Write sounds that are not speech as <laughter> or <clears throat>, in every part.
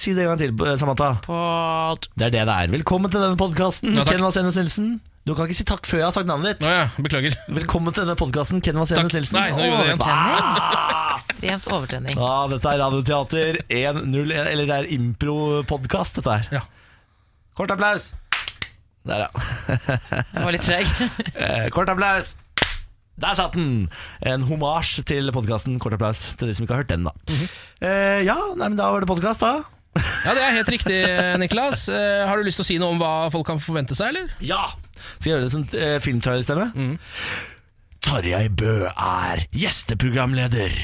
Si det en gang til, eh, Samantha. Pod. Det er det det er. Velkommen til denne podkasten, Ja. Ken Vasenus Nilsen. Du kan ikke si takk før jeg har sagt navnet ditt. Nå, ja, beklager. Velkommen til denne podkasten, Ken Vasenus Nilsen. Nei, nå gjorde jeg det Ekstremt overtenning. Ja, dette er Radioteater 1.0, eller det er impro-podkast, dette her. Ja. Kort applaus. Der, ja. Jeg var litt treg. <laughs> Eh, Kort applaus. Der satt den! En homasj til podkasten. Kort applaus til de som ikke har hørt den, da. eh, ja, nei, men da var det podkast, da. Ja, det er helt riktig, Niklas. Eh, har du lyst til å si noe om hva folk kan forvente seg, eller? Ja! Skal jeg gjøre det som eh, filmtrailerstemme? Tarjei Bø er gjesteprogramleder.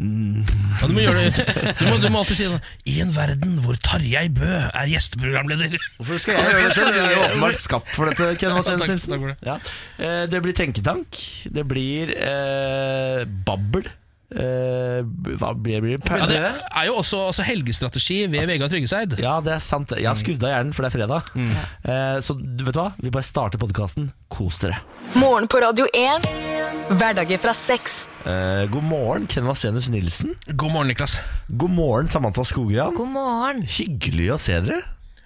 Ja, du må gjøre det Du må, du må alltid si det. I en verden hvor Tarjei Bø er gjesteprogramleder. Hvorfor skal jeg gjøre det <laughs> selv? Du er jo åpenbart skapt for dette. Ken Vasenus Takk- takk for det. Ja. Eh, det blir tenketank. Det blir eh, babbel. Eh, hva blir det? Ja, det er jo også altså, helgestrategi ved Vegard Tryggeseid. Ja, det er sant. Jeg har skrudd av hjernen, for det er fredag. Eh, så du vet hva? Vi bare starter podkasten. Kos dere. Morgen på Radio 1. Hverdager fra seks. Uh, god morgen, Ken Vasenus Nilsen. God morgen, Niklas. God morgen, Samantha Skogran. God morgen. Hyggelig å se dere.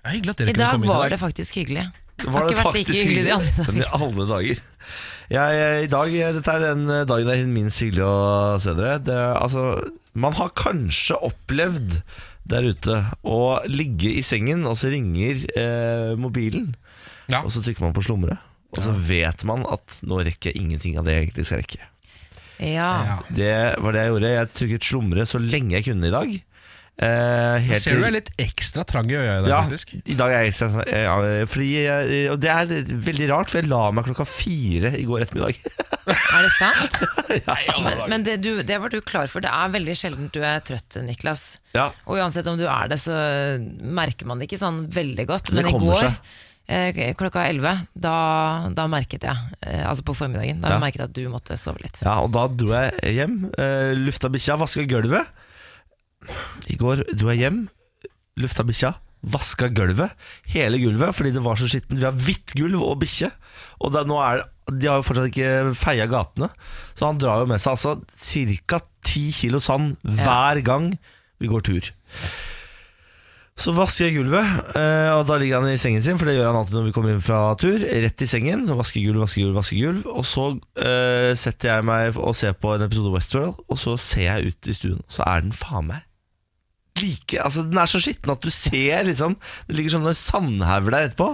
Ja, at dere I kunne dag var det faktisk hyggelig. Var har ikke vært like hyggelig de andre Men i alle dager. Jeg, jeg, i dag, dette er den dagen det er minst hyggelig å se dere. Det, altså, man har kanskje opplevd der ute å ligge i sengen, og så ringer eh, mobilen, Ja. og så trykker man på slumre. Og så vet man at nå rekker jeg ingenting av det jeg egentlig skal rekke. Ja. Ja. Det var det jeg gjorde. Jeg trykket slumre så lenge jeg kunne i dag. Eh, helt Ser du er litt ekstra trang i øya i dag, ja, faktisk. i dag er jeg ekstra ja, fordi jeg, Og det er veldig rart, for jeg la meg klokka fire i går ettermiddag. Er det sant? <laughs> ja, Men, men det, du, det var du klar for. Det er veldig sjelden du er trøtt, Niklas. Ja, Og uansett om du er det, så merker man det ikke sånn veldig godt. Men i går, seg. eh, klokka 11, da, da merket jeg, eh, altså på formiddagen, da Ja. merket jeg at du måtte sove litt. ja, og da dro jeg hjem, lufta bikkja, vaska gulvet. I går dro jeg hjem, lufta bikkja, vaska gulvet. Hele gulvet, fordi det var så skittent. Vi har hvitt gulv og bikkje. Og det, nå er, de har jo fortsatt ikke feia gatene. Så han drar jo med seg altså ca. ti kilo sand hver gang vi går tur. Så vasker jeg gulvet, eh, og da ligger han i sengen sin, for det gjør han alltid når vi kommer inn fra tur. Rett i sengen, vasker gulv, vasker gulv, vasker gulv. Og så uh, setter jeg meg og ser på en episode av Westworld, og så ser jeg ut i stuen, så er den faen meg like Altså, den er så skitten at du ser liksom Det ligger sånne sandhauger der etterpå.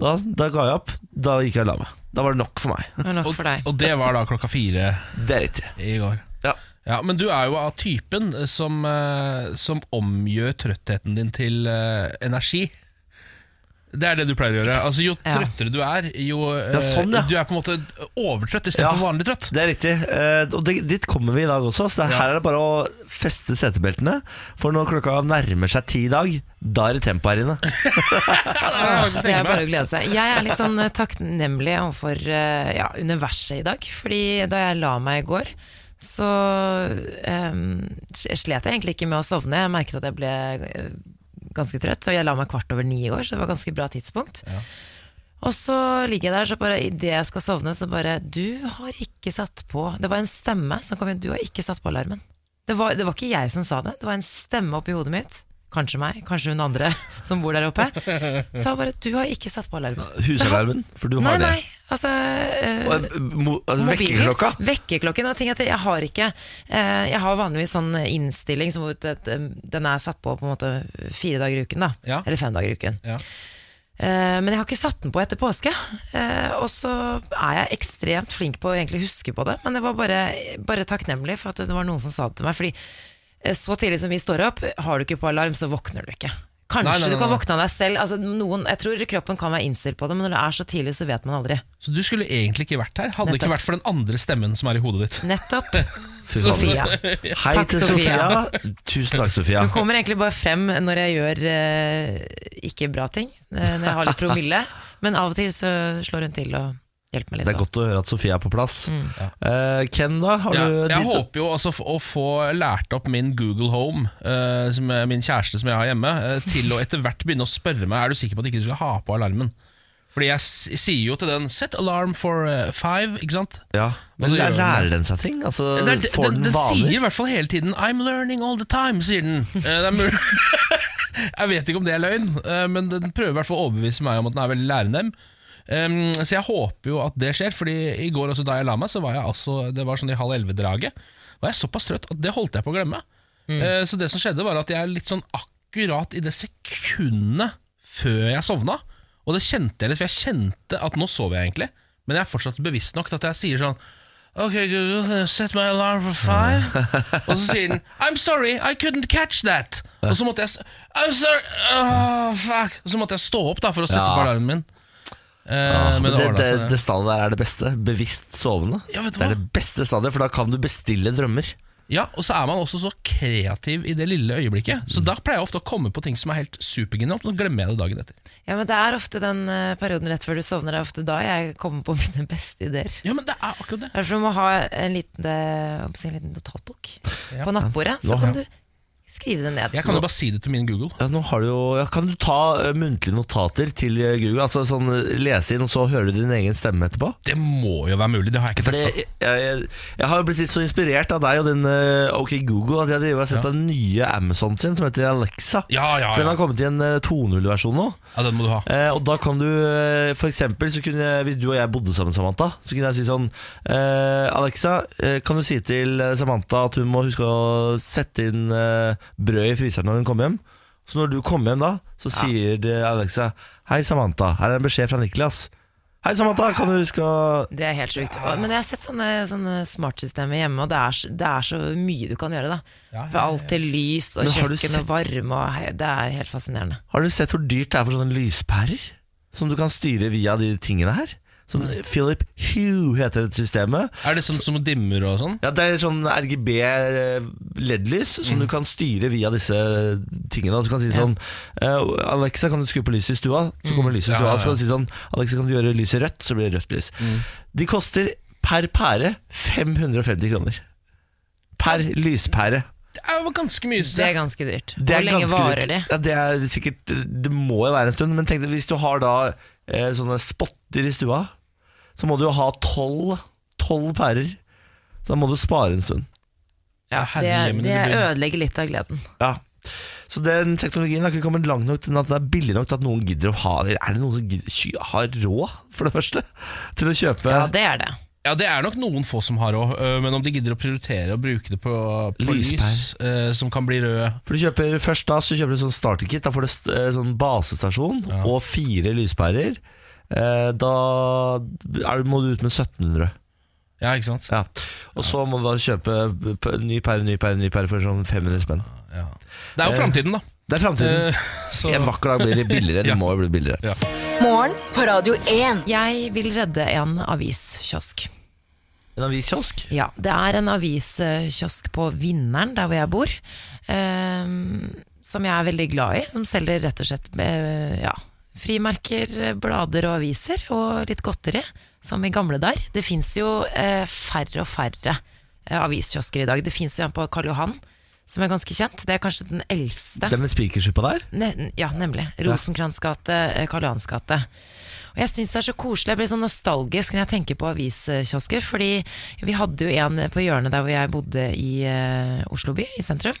Da, da ga jeg opp. Da gikk jeg og la meg. Da var det nok for meg. Det nok Og, for deg. og det var da klokka fire Det er riktig. i går. Ja. Ja, Men du er jo av typen som, eh, som omgjør trøttheten din til eh, energi. Det er det du pleier å gjøre. Altså Jo Ja. trøttere du er, jo er sånn, ja. Du er på en måte overtrøtt istedenfor Ja. for vanlig trøtt. Det er riktig. Eh, og det, dit kommer vi i dag også. Så det, Ja. her er det bare å feste setebeltene. For når klokka nærmer seg ti i dag, da er det tempo her inne. <laughs> Det er bare å glede seg. Jeg er litt sånn eh, takknemlig overfor eh, ja, universet i dag. Fordi da jeg la meg i går, så um, slet jeg egentlig ikke med å sovne. Jeg merket at jeg ble eh, ganske trøtt, og jeg la meg kvart over ni i går, så det var et ganske bra tidspunkt. Ja. Og så ligger jeg der, så bare idet jeg skal sovne, så bare Du har ikke satt på Det var en stemme som kom inn. Du har ikke satt på alarmen. Det var, det var ikke jeg som sa det, det var en stemme oppi hodet mitt. Kanskje meg, kanskje hun andre <laughs> som bor der oppe. <laughs> Sa bare 'du har ikke satt på alarmen'. Husalarmen, for du Nei, har det. nei, altså øh, Og, mo- mobilen. Vekkerklokka. Vekkerklokken. Og ting at jeg har ikke øh, Jeg har vanligvis sånn innstilling som eh, den er satt på på en måte fire dager i uken, da. Ja. Eller fem dager i uken. Ja. Uh, men jeg har ikke satt den på etter påske. Uh, og så er jeg ekstremt flink på å egentlig huske på det, men det var bare, bare takknemlig for at det var noen som sa det til meg. Fordi så tidlig som vi står opp, har du ikke på alarm, så våkner du ikke. Kanskje Nei, nei, nei, du kan våkne av deg selv. Altså, noen, jeg tror kroppen kan være innstilt på det, men når det er så tidlig, så vet man aldri. Så du skulle egentlig ikke vært her, hadde det ikke vært for den andre stemmen som er i hodet ditt. Nettopp. <laughs> Sofia. Hei Takk, til Sofia. Sofia. Tusen takk, Sofia. Hun kommer egentlig bare frem når jeg gjør eh, ikke bra ting, eh, når jeg har litt promille. Men av og til så slår hun til og hjelper meg litt. Det er da. godt å høre at Sofie er på plass. Mm. Eh, Ken, da? Har Ja, du jeg ditt- håper jo altså f- å få lært opp min Google Home, eh, som er min kjæreste som jeg har hjemme, eh, til å etter hvert begynne å spørre meg Er du sikker på at ikke du skal ha på alarmen. Fordi jeg s sier jo til den 'set alarm for eh, five', ikke sant? Ja, Men Og så gjør den lærer den seg ting? Altså, Den, får den, den den sier i vaner? hvert fall hele tiden 'I'm learning all the time', sier den. Eh, det er mulig <laughs> Jeg vet ikke om det er løgn, eh, men den prøver i hvert fall å overbevise meg om at den er veldig lærendem. Um, så jeg håper jo at det skjer, Fordi i går også da jeg la meg, så var jeg altså Det var sånn i halv elleve-draget. Var jeg såpass trøtt at det holdt jeg på å glemme. Eh, så det som skjedde, var at jeg litt sånn akkurat i det sekundet før jeg sovna, og det kjente jeg litt, for jeg kjente at nå sover jeg egentlig, men jeg er fortsatt bevisst nok til at jeg sier sånn Ok, Google, set my alarm for five. <laughs> og så sier den I'm sorry, I couldn't catch that. Og så måtte jeg I'm sorry, oh, fuck Og så måtte jeg stå opp da for å sette Ja. på alarmen min. Eh, Ja, men det det, det, stadiet der er det beste. Bevisst sovende. Ja, vet du det er hva? det beste stadiet, for da kan du bestille drømmer. Ja, og så er man også så kreativ i det lille øyeblikket. Så da pleier jeg ofte å komme på ting som er helt supergenialt, og så glemmer jeg det dagen etter. Ja, men Det er ofte den eh, perioden rett før du sovner, det er ofte da jeg kommer på <laughs> mine beste ideer. Ja, men det er akkurat det. Derfor du må ha en liten, eh, en liten notatbok Ja. på nattbordet, så kan du skrive det ned. Jeg kan jo bare si det til min Google. Ja, nå har du jo, ja, kan du ta eh, muntlige notater til eh, Google? Altså sånn eh, Lese inn, og så hører du din egen stemme etterpå? Det må jo være mulig, det har jeg ikke testa. jeg, jeg, jeg har jo blitt litt så inspirert av deg og din eh, OK Google at jeg driver og har sett Ja. på den nye Amazon sin som heter Alexa. Ja, ja, For den ja. har kommet i en uh, 2.0-versjon nå. ja, den må du ha. Eh, og da kan du eh, for eksempel så kunne jeg, Hvis du og jeg bodde sammen, Samantha, så kunne jeg si sånn eh, Alexa, eh, kan du si til eh, Samantha at hun må huske å sette inn eh, brød i fryseren når hun kommer hjem? Så når du kommer hjem da, så sier det Alexa Hei, Samantha, her er en beskjed fra Niklas. Hei, Samantha, kan du huske å Det er helt sjukt. Men jeg har sett sånne, sånne smartsystemer hjemme, og det er, det er så mye du kan gjøre. da For alt til lys og kjøkken og varme og hei, Det er helt fascinerende. Har du sett hvor dyrt det er for sånne lyspærer? Som du kan styre via de tingene her? Som Philip Hue heter dette systemet. Er det sånn som dimmer og sånn? Ja, Det er sånn RGB eh, LED-lys som du kan styre via disse tingene. Du kan si sånn eh, Alexa, kan du skru på lyset i stua? Så kommer lyset i stua. ja, ja. Så kan du si sånn Alexa, kan du gjøre lyset rødt? Så blir det rødt lys. De koster per pære 550 kroner. Per lyspære. Det er jo ganske mye. Det er ganske dyrt. Det er Hvor lenge varer de? Ja, det er sikkert Det må jo være en stund, men tenk deg hvis du har da eh, sånne spotter i stua, så må du jo ha tolv Tolv pærer. Så da må du spare en stund. Ja, herre det, det det ødelegger litt av gleden. Ja Så den teknologien har ikke kommet langt nok til at det er billig nok til at noen gidder å ha Er det noen som gidder, har råd, for det første, til å kjøpe Ja, det er det. Ja, det er nok noen få som har òg, men om de gidder å prioritere å bruke det på, på lys øh, som kan bli røde For du kjøper Først da så kjøper du sånn starterkit. Da får du eh, sånn basestasjon Ja. og fire lyspærer. Eh, da er, må du ut med 1700. Ja, ikke sant? Ja. Og så må du da kjøpe ny pære, ny pære, ny pære for sånn 500 spenn. Ja. Det er jo Eh, framtiden, da. Det er framtiden. Eh, <laughs> så- En vakker dag blir det billigere. <laughs> Det Ja. må jo bli billigere. Ja. Morgen på Radio 1. Jeg vil redde en aviskiosk. En aviskiosk? Ja, det er en aviskiosk på Vinneren, der hvor jeg bor, ehm, som jeg er veldig glad i. Som selger rett og slett ja, frimerker, blader og aviser, og litt godteri, som i gamle der. Det fins jo eh, færre og færre eh, aviskiosker i dag. Det fins en på Karl Johan, som er ganske kjent. Det er kanskje den eldste. Den med spikersuppa der? Ne ja, nemlig. Rosenkrantz gate, eh, Karl Johans gate. Og jeg syns det er så koselig. Jeg blir sånn nostalgisk når jeg tenker på aviskiosker. Fordi vi hadde jo en på hjørnet der hvor jeg bodde i eh, Oslo by, i sentrum.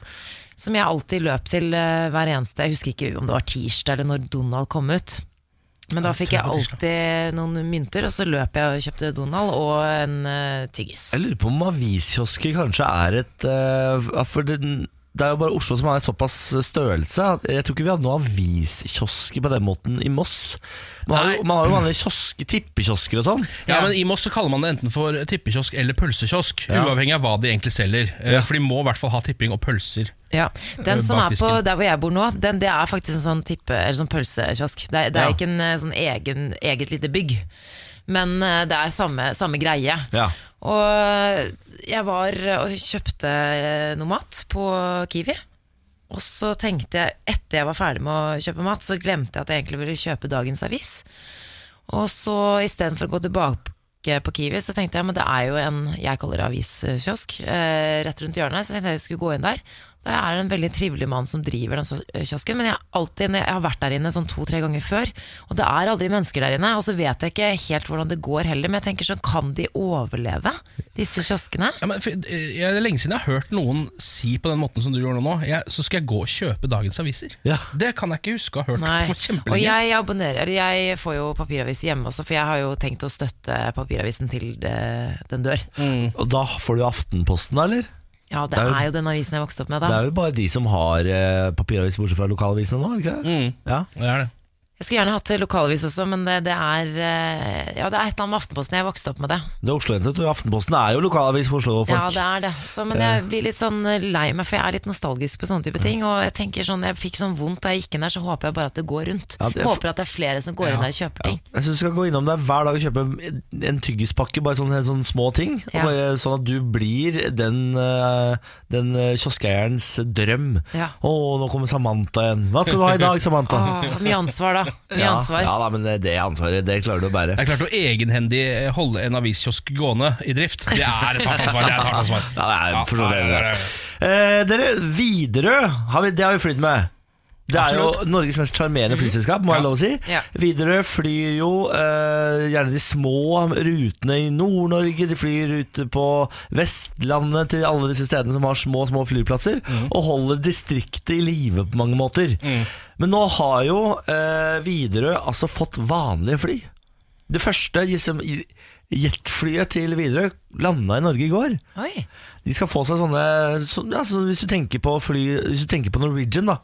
Som jeg alltid løp til eh, hver eneste Jeg husker ikke om det var tirsdag eller når Donald kom ut. Men da fikk jeg alltid noen mynter, og så løp jeg og kjøpte Donald og en uh, tyggis. Jeg lurer på om aviskiosker kanskje er et uh, For det, det er jo bare Oslo som har såpass størrelse. Jeg tror ikke vi hadde noen aviskiosker på den måten i Moss. Man har, jo, man har jo vanlige kiosker, tippekiosker og sånn. Ja, men I Moss så kaller man det enten for tippekiosk eller pølsekiosk, Ja. uavhengig av hva de egentlig selger. Ja. For de må i hvert fall ha tipping og pølser. Ja, Den Øh, som er på der hvor jeg bor nå, den, det er faktisk en sånn tippe, eller sånn pølsekiosk. Det, det er Ja. ikke en eh, sånn egen, eget lite bygg, men eh, det er samme, samme greie. Ja. Og jeg var og kjøpte eh, noe mat på Kiwi. Og så tenkte jeg, etter jeg var ferdig med å kjøpe mat, så glemte jeg at jeg egentlig ville kjøpe dagens avis. Og så istedenfor å gå tilbake på Kiwi, så tenkte jeg men det er jo en jeg kaller det aviskiosk eh, rett rundt hjørnet. Så jeg tenkte jeg skulle gå inn der. Det er en veldig trivelig mann som driver den kiosken, men jeg, har alltid, jeg har vært der inne sånn to-tre ganger før, og det er aldri mennesker der inne. Og så vet jeg ikke helt hvordan det går heller, men jeg tenker sånn, kan de overleve, disse kioskene? Ja, men, for, eh, jeg, det er lenge siden jeg har hørt noen si på den måten som du gjør nå. Jeg, så skal jeg gå og kjøpe dagens aviser. Ja. Det kan jeg ikke huske å ha hørt Nei. på Og kjempelenge. jeg abonnerer, jeg får jo papiravis hjemme også, for jeg har jo tenkt å støtte papiravisen til det, den dør. Og da får du Aftenposten, da, eller? Ja, det, Det er jo- er jo den avisen jeg vokste opp med da Det er jo bare de som har eh, papiravis bortsett fra lokalavisene nå, ikke det? Mm, Ja. det er det. Jeg skulle gjerne hatt lokalavis også, men det, det er eh, Ja, det er et eller annet med Aftenposten. Jeg vokste opp med det. Det er Oslo-hentet, og Aftenposten er jo lokalavis for Oslo-folk. Ja, det er det. Så, men jeg blir litt sånn eh, lei meg, for jeg er litt nostalgisk på sånne type ting. Og jeg tenker sånn, jeg fikk sånn vondt da jeg gikk inn der, så håper jeg bare at det går rundt. Ja, det er- Håper at det er flere som går inn der og kjøper ting. Jeg syns du skal gå innom der hver dag og kjøpe en- tyggispakke, bare sånne, sånne små ting. Bare Sånn at du blir den, eh, den eh, kioskeierens drøm. Ja. Å, nå kommer Samantha igjen. Hva skal du ha i dag, Samantha? Åh, mye ansvar, da. <laughs> Mye ja, ansvar. ja da, men det, ansvaret, det klarer du å bære. Jeg klarte å egenhendig holde en aviskiosk gående i drift. Det er et hardt ansvar. Det er et hardt ansvar. Ja, det er Ja, vidt ja, det. ja, ja. Eh, dere, Widerøe, har vi- det har vi flydd med. Det er jo Norges mest sjarmerende flyselskap, må jeg Ja. lov å si. Ja. Widerøe flyr jo eh, gjerne de små rutene i Nord-Norge. De flyr ute på Vestlandet til alle disse stedene som har små små flyplasser, og holder distriktet i live på mange måter. Men nå har jo uh, Widerøe altså fått vanlige fly. Det første liksom, jetflyet til Widerøe landa i Norge i går. Oi. De skal få seg sånne så, ja, så Hvis du på fly Hvis du tenker på Norwegian da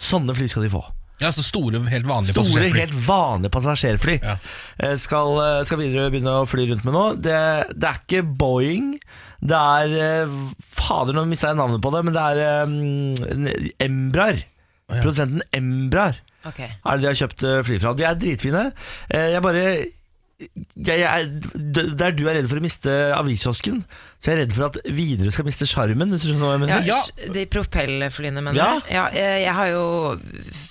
Sånne fly skal de få Ja, så store, helt vanlige Store, passasjerfly. helt vanlige passasjerfly Ja. eh, skal, eh, skal videre begynne å fly rundt med nå det, det er ikke Boeing Det er eh, Fader, nå mistet jeg navnet på det Men det er Embraer ja. Produsenten Embraer okay. er det de har kjøpt fly fra. De er dritfine. Eh, Jeg bare jeg, jeg, Der du er redd for å miste aviskiosken, så jeg er redd for at Widerøe skal miste sjarmen. Hvis du skjønner hva jeg Ja, mener? Ja. De propellflyene, mener Ja. Ja, jeg, jeg har jo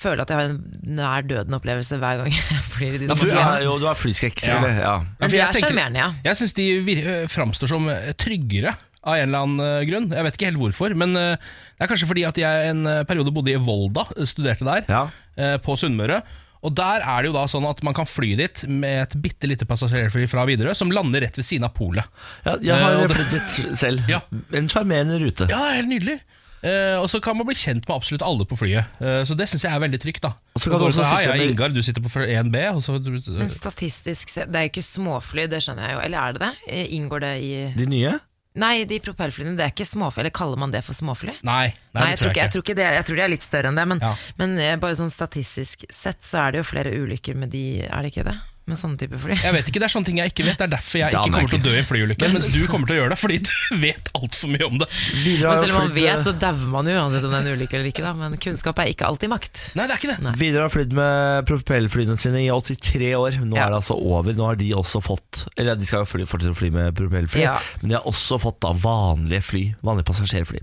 føler at jeg har en nær døden-opplevelse hver gang <laughs> jeg flyr i de Ja, små flyene. er jo, du har flyskrekk, Ja. selvfølgelig. Ja. Ja, Men de er sjarmerende, ja. Jeg syns de øh, framstår som øh, tryggere av en eller annen grunn. Jeg vet ikke helt hvorfor, men det er kanskje fordi at jeg en periode bodde i Volda, studerte der, Ja. på Sunnmøre. Og der er det jo da sånn at man kan fly dit med et bitte lite passasjerfly fra Widerøe, som lander rett ved siden av polet. Ja, jeg har uh, flydd dit selv. <laughs> Ja. En sjarmerende rute. Ja, det er helt nydelig. Uh, og så kan man bli kjent med absolutt alle på flyet. Uh, så det syns jeg er veldig trygt. da Og så kan du og også sier, sitte jeg er Ingar, du sitter på 1B. Og så, Men statistisk sett, det er jo ikke småfly, det skjønner jeg jo. Eller er det det? Eh, Inngår det i De nye? Nei, de propellflyene, det er ikke småfly. Eller kaller man det for småfly? nei, nei, Nei, jeg tror ikke, jeg tror ikke det. Jeg tror de er litt større enn det. Men, Ja. men eh, bare sånn statistisk sett så er det jo flere ulykker med de, er det ikke det? Med sånne type fly. Jeg vet ikke, Det er sånne ting jeg ikke vet. Det er derfor jeg <laughs> ikke kommer kommer til å dø i en flyulykke. Mens du <laughs> kommer til å gjøre det, fordi du <laughs> vet altfor mye om det. Men selv om man vet, eh, så dauer man jo uansett om det er en ulykke eller ikke. Da. Men kunnskap er ikke alltid makt. Nei, det er ikke det. Nei. Widerøe har flydd med propellflyene sine i 83 år. Nå Ja. er det altså over. Nå har de også fått Eller de skal jo fly, fortsette å fly med propellfly, Ja. men de har også fått da vanlige fly. Vanlige passasjerfly.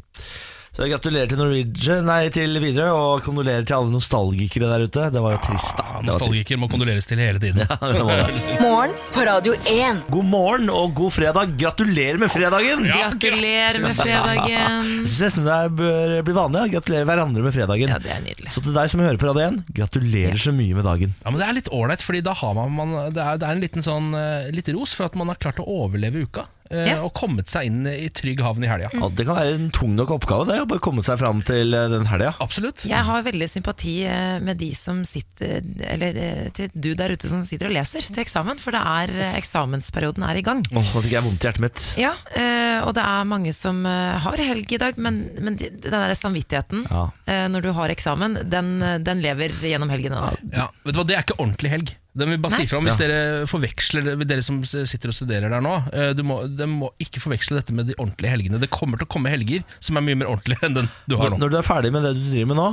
Så gratulerer til Norwegian, nei til Widerøe, og kondolerer til alle nostalgikere der ute. Det var jo trist, da. Ja, Det var trist. Nostalgiker må kondoleres til hele tiden. <laughs> Ja, det var det. Morgen på Radio 1. God morgen og god fredag. Gratulerer med fredagen! Ja, Gratulerer med fredagen! <laughs> Jeg synes nesten det bør bli vanlig. å Gratulere hverandre med fredagen. Ja, det er nydelig. Så til deg som hører på Radio 1, gratulerer så mye med dagen. Ja, men Det er litt ålreit, Fordi da har man, man det, er, det er en liten sånn eh, litt ros for at man har klart å overleve uka. Eh, Ja. Og kommet seg inn i trygg havn i helga. Ja, det kan være en tung nok oppgave, det, å bare komme seg fram til eh, den helga. Absolutt. Jeg har veldig sympati eh, med de som sitter Eller til du der ute som sitter og leser til eksamen, for det er eksamensperioden er i gang. Åh, nå fikk jeg vondt i hjertet mitt. Ja, eh, og det er mange som har helg i dag, men, men den der samvittigheten Ja. eh, når du har eksamen, den, den lever gjennom helgen. Ja, vet du hva, Det er ikke ordentlig helg. Det vil bare Nei. si fra om Hvis Ja. dere forveksler Dere som sitter og studerer der nå eh, du må, de må ikke forveksle dette med de ordentlige helgene. Det kommer til å komme helger som er mye mer ordentlige <laughs> enn den du har nå. når du er ferdig med det du driver med nå,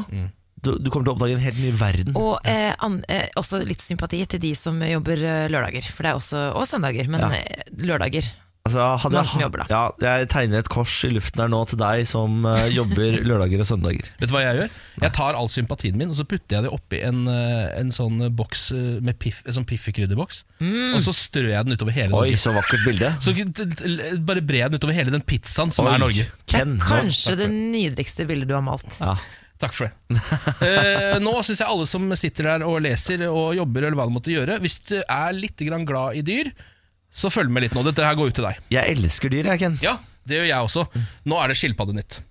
du, du kommer til å oppdage en helt ny verden. Og eh, an, eh, også litt sympati til de som jobber eh, lørdager, for det er også, og søndager, men Ja. eh, lørdager. Altså, hadde jeg, jobber, da. Ja, jeg tegner et kors i luften her nå til deg som uh, jobber <laughs> lørdager og søndager. Vet du hva jeg gjør? Jeg tar all sympatien min og så putter jeg det oppi en, eh, en sånn boks eh, med piff, en sånn piffikrydderboks. Mm. Og så strør jeg den utover hele Oi, Norge. så vakkert bilde. <laughs> Så Bare brer jeg den utover hele den pizzaen som Oi, er Norge. Det er kanskje det nydeligste bildet du har malt. ja. Takk for det. <laughs> Eh, nå syns jeg alle som sitter der og leser og jobber, eller hva det måtte gjøre, hvis du er litt grann glad i dyr, så følg med litt nå. Dette her går ut til deg. Jeg elsker dyr, jeg, Ken. Ja, det gjør jeg også. Nå er det skilpaddenytt.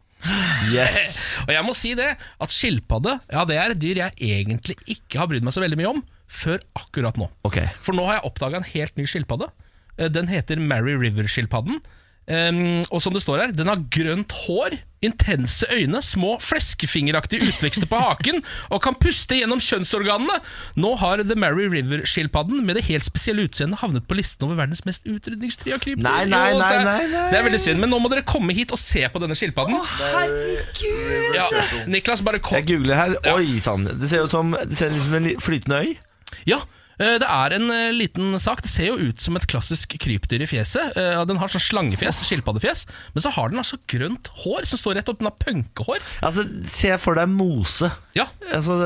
Yes. <laughs> Og jeg må si det, at skilpadde ja, det er et dyr jeg egentlig ikke har brydd meg så veldig mye om før akkurat nå. Okay. For nå har jeg oppdaga en helt ny skilpadde. Eh, Den heter Mary River-skilpadden. Um, og som det står her, den har grønt hår, intense øyne, små fleskefingeraktige utvekster på haken og kan puste gjennom kjønnsorganene. Nå har The Mary River-skilpadden med det helt spesielle utseendet havnet på listen over verdens mest utrydningstrya krypdyr. Nei, nei, Jo, så det er- nei, nei, nei. Det er veldig synd, men nå må dere komme hit og se på denne skilpadden. Herregud! Ja, Niklas, bare kom. Jeg googler her. Oi sann. Det ser ut som, det ser ut som en flytende øy. Ja, det er en eh, liten sak. Det ser jo ut som et klassisk krypdyr i fjeset. Eh, Den har sånn slangefjes, skilpaddefjes, men så har den altså grønt hår som står rett opp. Den har punkehår. Altså, Se for deg mose. Ja, Altså,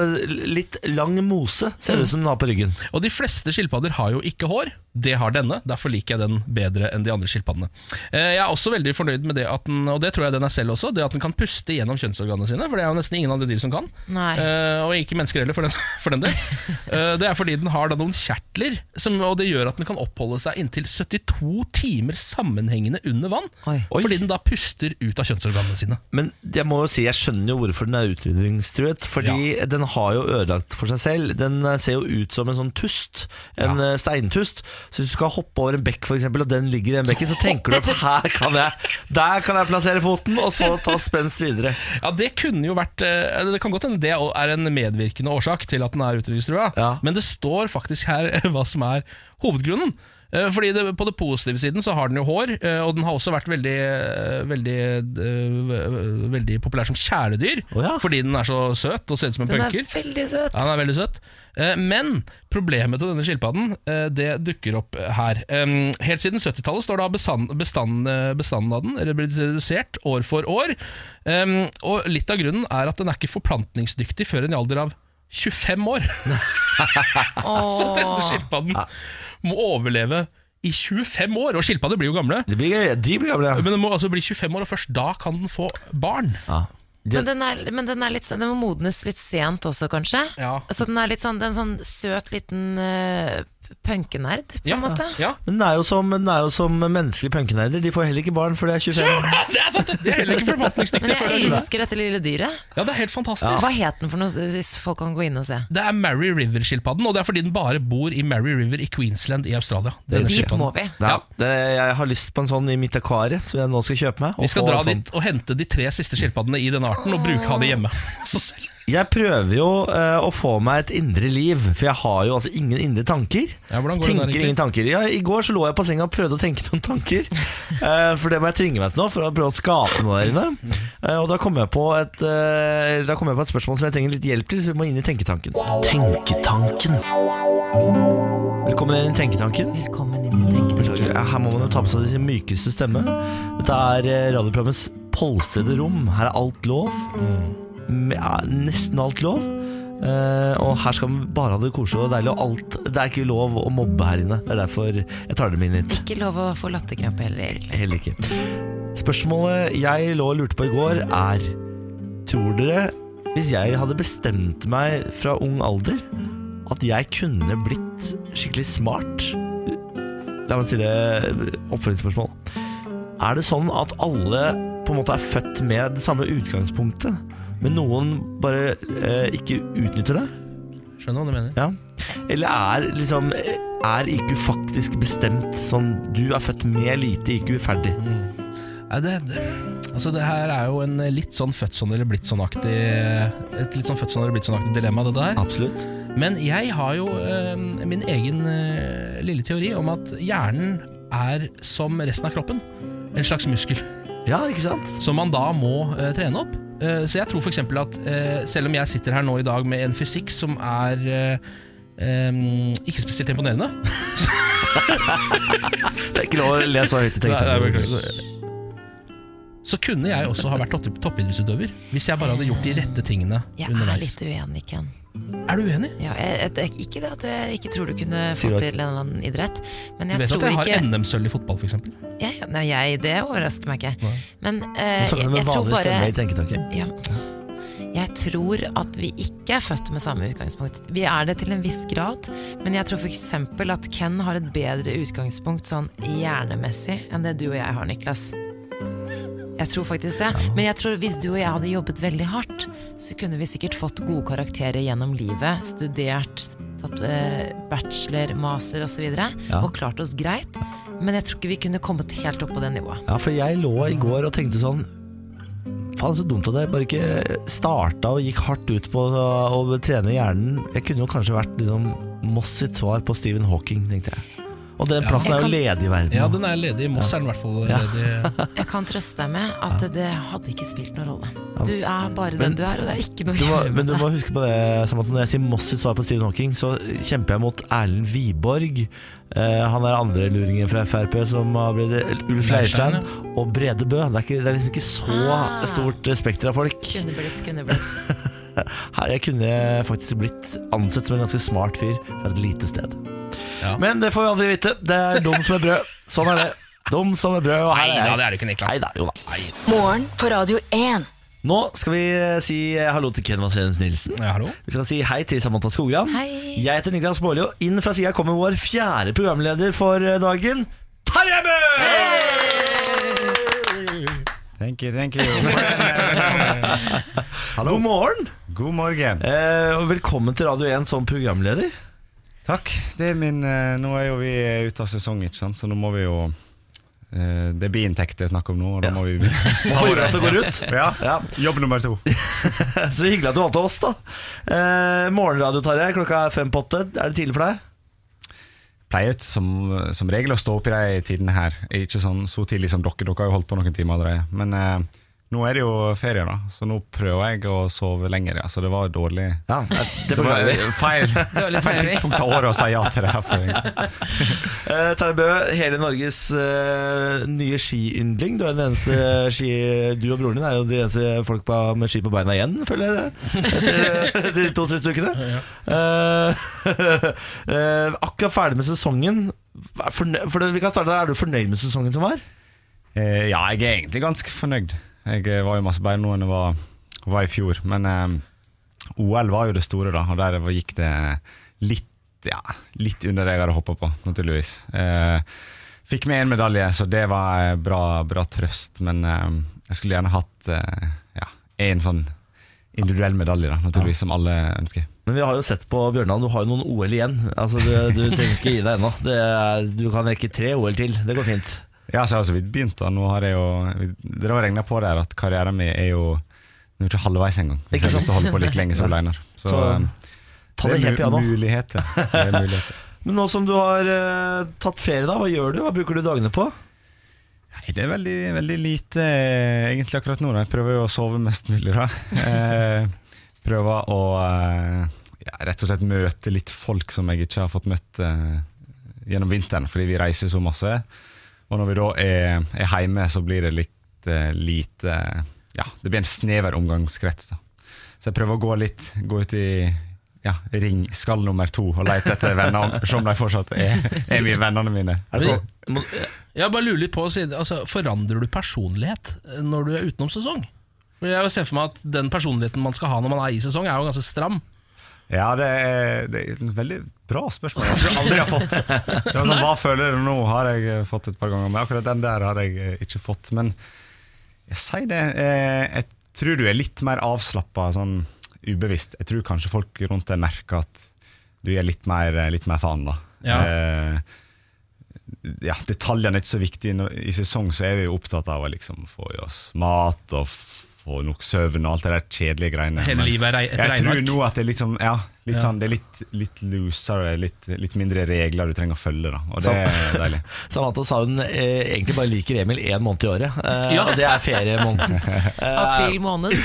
Litt lang mose ser det ut som den har på ryggen. Og de fleste skilpadder har jo ikke hår. Det har denne, derfor liker jeg den bedre enn de andre skilpaddene. Eh, Jeg er også veldig fornøyd med det at den, og det tror jeg den er selv også, det at den kan puste gjennom kjønnsorganene sine, for det er jo nesten ingen andre dyr som kan. Nei. Eh, og ikke mennesker heller, for den, <laughs> for den del. Eh, det er fordi den har da noen kjertler, som, og det gjør at den kan oppholde seg inntil 72 timer sammenhengende under vann. Oi. Fordi den da puster ut av kjønnsorganene sine. Men jeg må jo si, jeg skjønner jo hvorfor den er utrydningstruet. Fordi den har jo ødelagt for seg selv. Den ser jo ut som en sånn tust. En ja. steintust. Så hvis du skal hoppe over en bekk, for eksempel, og den ligger i den bekken, så tenker du at <laughs> her kan jeg Der kan jeg plassere foten, og så ta spenst videre. Ja, Det kunne jo vært eh, Det kan godt hende det er en medvirkende årsak til at den er utrydningstrua, Ja. men det står faktisk her <laughs> hva som er hovedgrunnen. Eh, Fordi det, På det positive siden så har den jo hår, eh, og den har også vært veldig eh, Veldig, veldig populær som kjæledyr. Oh, ja. Fordi den er så søt og ser ut som en Den er punker. veldig søt. Ja, den er veldig søt. Men problemet til denne skilpadden Det dukker opp her. Helt siden 70-tallet står da bestanden, bestand, bestanden av den eller blitt redusert år for år. Og litt av grunnen er at den er ikke forplantningsdyktig før en i alder av 25 år. <laughs> Så denne skilpadden må overleve i 25 år. Og skilpadder blir jo gamle. De blir, de blir gamle, ja. Men den må altså bli 25 år, og først da kan den få barn. ja. Men den er, men den er litt sånn Den må modnes litt sent også, kanskje. Ja. Så den er litt sånn, det er en sånn søt liten uh, punkenerd, på Ja, en måte. ja. men den er, jo som, den er jo som menneskelige punkenerder. De får heller ikke barn før de er <laughs> 25. Det er sant! det. Er heller ikke Men før de jeg er 20. elsker dette lille dyret. Ja, det er helt fantastisk. Hva het den for noe, hvis folk kan gå inn og se? Det er Mary River-skilpadden, og det er fordi den bare bor i Mary River i Queensland i Australia. Dit må vi. Ja, Ja. det, jeg har lyst på en sånn i mitt akvarie, som jeg nå skal kjøpe meg. Vi skal dra sånn. dit og hente de tre siste skilpaddene i denne arten og bruke ha de hjemme. <laughs> Så selv. Jeg prøver jo eh, å få meg et indre liv, for jeg har jo altså ingen indre tanker. Ja, hvordan går det der, Tenker egentlig? ingen tanker. Ja, I går så lå jeg på senga og prøvde å tenke noen tanker. <laughs> Eh, for det må jeg tvinge meg til nå, for å prøve å skape noe der inne. Eh, og da kom, jeg på et, eh, da kom jeg på et spørsmål som jeg trenger litt hjelp til, så vi må inn i tenketanken. Tenketanken. Velkommen inn i tenketanken. Velkommen inn i tenketanken. Ja, Her må man jo ta på seg sin mykeste stemme. Dette er eh, radioprogrammets polstrede rom. Her er alt lov. Med- nesten alt lov. Uh, og her skal vi bare ha det koselig og deilig. Og alt, det er ikke lov å mobbe her inne. Det er derfor jeg tar dem inn hit. Ikke lov å få latterkrampe heller, egentlig. Heller ikke. Spørsmålet jeg lå og lurte på i går, er Tror dere, hvis jeg hadde bestemt meg fra ung alder at jeg kunne blitt skikkelig smart La meg stille oppfølgingsspørsmål. Er det sånn at alle på en måte er født med det samme utgangspunktet, men noen bare eh, ikke utnytter det? Skjønner hva du mener. Ja. Eller er liksom Er IQ faktisk bestemt sånn Du er født med lite IQ ferdig? Nei, det, det, altså det her er jo en litt sånn født sånn eller blitt sånn-aktig Et litt sånn født sånn eller blitt sånn-aktig dilemma, dette her. Absolutt. Men jeg har jo eh, min egen eh, lille teori om at hjernen er som resten av kroppen. En slags muskel. Ja, ikke sant? som man da må eh, trene opp. Eh, så jeg tror f.eks. at eh, selv om jeg sitter her nå i dag med en fysikk som er eh, ikke spesielt imponerende, så, <laughs> Det er ikke lov å le så høyt i beklager. Så kunne jeg også ha vært toppidrettsutøver hvis jeg bare hadde gjort de rette tingene Jeg er litt uenig, Ken. Er du uenig? Ja, jeg, jeg, ikke det at jeg ikke tror du kunne fått til en eller annen idrett, men Du jeg tror at jeg har ikke NM-sølv i fotball, f.eks.? ja, ja, Nei, jeg, det overrasker meg ikke. Nei. Men kan jeg, jeg med tror bare ja. Jeg tror at vi ikke er født med samme utgangspunkt. Vi er det til en viss grad, men jeg tror f.eks. at Ken har et bedre utgangspunkt sånn hjernemessig enn det du og jeg har, Niklas. Jeg tror faktisk det. Men jeg tror hvis du og jeg hadde jobbet veldig hardt, så kunne vi sikkert fått gode karakterer gjennom livet. Studert, tatt eh, bachelor, master osv. Og, Ja. og klart oss greit. Men jeg tror ikke vi kunne kommet helt opp på det nivået. Ja, for jeg lå i går og tenkte sånn Faen, så dumt at jeg bare ikke starta og gikk hardt ut på å, å trene hjernen. Jeg kunne jo kanskje vært liksom Moss sitt svar på Stephen Hawking, tenkte jeg. Og den plassen er jo kan- ledig i verden. Ja, den er ledig. I Moss er den i hvert fall Ja. ledig. Jeg kan trøste deg med at det hadde ikke spilt noen rolle. Du er bare Men- den du er, og det er ikke noe Du må, men du må huske på det, Samantha, når jeg sier Moss sitt svar på Stephen Hawking, så kjemper jeg mot Erlend Wiborg. Eh, han er andre luringen fra Frp som har blitt Ulf Leirstein, og Brede Bø. Det er, ikke, det er liksom ikke så Ah. stort spekter av folk. Kunne blitt, kunne blitt. <laughs> Her jeg kunne faktisk blitt ansett som en ganske smart fyr fra et lite sted. Ja. Men det får vi aldri vite. Det er dum som er brød. Sånn er det. Dum som er brød. Og her Nei da, det er du ikke, Niklas. Neida, jo da. Morgen på Radio 1. Nå skal vi eh, si hallo til Ken Vasenus Nilsen. Ja, hallo? Vi skal si hei til Samantha Skogran. Hei. Jeg heter Niklas Baarli, og inn fra sida kommer vår fjerde programleder for eh, dagen. Tarjei Bø! Thank you, thank you. <laughs> Hallo. God morgen, God morgen. eh, og velkommen til Radio 1 som programleder. Takk. Det er min, eh, nå er jo vi ute av sesong, ikke sant? så nå må vi jo eh, Det er biinntekt det er snakk om nå, og da må vi Må få jorda til å gå rundt. ja. Ja, Jobb nummer to. <laughs> Så hyggelig at du valgte oss, da. Eh, morgenradio, Tarjei. Klokka er fem på åtte. Er det tidlig for deg? Pleier som, som regel å stå opp i de tidene her. Ikke sånn så tidlig som dere. Dere har jo holdt på noen timer allerede. Men eh, nå er det jo ferie, da, så nå prøver jeg å sove lenger. Så det var dårlig Ja, det Det var <laughs> feil, Dårlig feil tidspunkt av året å si ja til det her. uh. <laughs> Eh, Bø, hele Norges uh, nye skiyndling. Du er den eneste ski... Du og broren din er jo de eneste folk på, med ski på beina igjen, føler jeg. det Etter de to siste ukene. Uh, <laughs> eh, akkurat ferdig med sesongen. For, For det, vi kan starte der. Er du fornøyd med sesongen som var? Eh, ja, jeg er egentlig ganske fornøyd. Jeg eh, var jo masse bedre nå enn jeg var, var i fjor. Men eh, OL var jo det store, da, og der gikk det litt, ja, litt under det jeg hadde håpa på, naturligvis. Eh, fikk med én medalje, så det var eh, bra, bra trøst. Men eh, jeg skulle gjerne hatt eh, ja, en sånn individuell medalje, da, naturligvis, som alle ønsker. Men vi har jo sett på Bjørnland, du har jo noen OL igjen. Altså, du, du trenger ikke gi deg ennå. Du kan rekke tre OL til. Det går fint. Ja, så jeg har så vidt begynt. da Nå har jeg jo Dere har regna på der at karrieren min er jo Nå er ikke halvveis engang. Hvis Ikke jeg har lyst til å holde på like lenge som Leinar. Så, Så, eh, Ta det er helt piano. Muligheter. Det er muligheter. <laughs> Men nå som du har uh, tatt ferie, da, hva gjør du? Hva bruker du dagene på? Nei, det er veldig, veldig lite eh, egentlig akkurat nå. da. Jeg prøver jo å sove mest mulig, da. <laughs> Eh, prøver å eh, ja, rett og slett møte litt folk som jeg ikke har fått møtt eh, gjennom vinteren, fordi vi reiser så masse. Og når vi da er, er hjemme, så blir det litt uh, lite Ja, det blir en snever omgangskrets. da. Så jeg prøver å gå litt, gå ut i ja, ring skall nummer to og lete etter venner, se om de fortsatt er, er mine vennene mine. Er det Så- sånn- Jeg bare lurer litt på altså, Forandrer du personlighet når du er utenom sesong? Jeg ser for meg at Den personligheten man skal ha når man er i sesong, er jo ganske stram. Ja, det er, det er veldig bra spørsmål. Jeg tror jeg aldri har fått Det var sånn, Hva føler du nå? Har jeg eh, fått et par ganger. Men akkurat den der har jeg eh, ikke fått. Men jeg sier det eh, Jeg tror du er litt mer avslappa sånn ubevisst. Jeg tror kanskje folk rundt deg merker at du er litt mer, litt mer faen, da. Ja. Eh, ja, detaljene er ikke så viktige. I sesong så er vi opptatt av å liksom få i oss mat og få nok søvn og alt det der kjedelige greiene. Hele livet er rei- et Jeg tror nå at det er litt sånn Ja, litt Ja. sånn Det er litt, litt loosere, litt, litt mindre regler du trenger å følge, da. Og det er deilig. <laughs> Samantha sa hun eh, egentlig bare liker Emil én måned i året, eh, Ja. og det er feriemåneden. Eh, <laughs> April måned.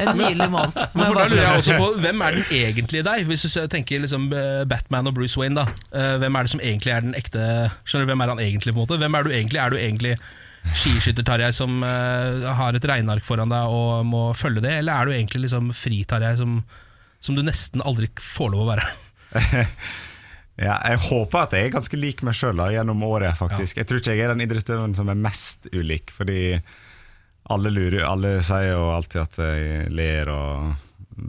En nydelig måned. Men for da lurer jeg også på Hvem er den egentlige deg? Hvis du tenker liksom eh, Batman og Bruce Wayne da Eh, Hvem er det som egentlig er den ekte Skjønner du, hvem er han egentlig på en måte? Hvem er du egentlig? Er du egentlig skiskytter-Tarjei som uh, har et regneark foran deg og må følge det? Eller er du egentlig liksom fri-Tarjei som, som du nesten aldri får lov å være? <laughs> Ja, jeg håper at jeg er ganske lik meg sjøl gjennom året, faktisk. Jeg tror ikke jeg er den idrettsutøveren som er mest ulik, fordi alle, lurer, alle sier jo alltid at jeg ler og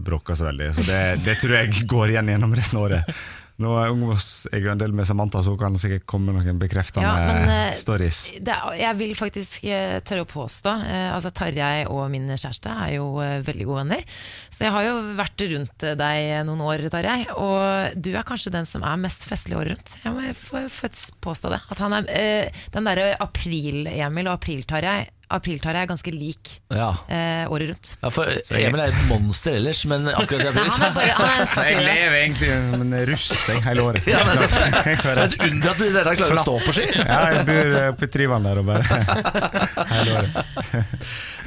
bråker så veldig, så det, det tror jeg går igjen gjennom resten av året. Nå er omgås jeg jo en del med Samantha, så hun kan sikkert komme med noen bekreftende Ja, men, eh, stories. Er, jeg vil faktisk eh, tørre å påstå eh, Altså Tarjei og min kjæreste er jo eh, veldig gode venner. Så jeg har jo vært rundt deg noen år, Tarjei. Og du er kanskje den som er mest festlig året rundt. Jeg må få påstå det. At han er, eh, den derre april-Emil og april-Tarjei April-Tarjei er ganske lik Ja. eh, året rundt. ja, for Emil er et monster ellers, men akkurat det er bare jeg lever egentlig som en russing hele året. Ja, men- Det er et under at du dere klarer å stå på ski. ja, jeg bor eh, oppe i Tryvann der og bare <laughs> hele året. <laughs>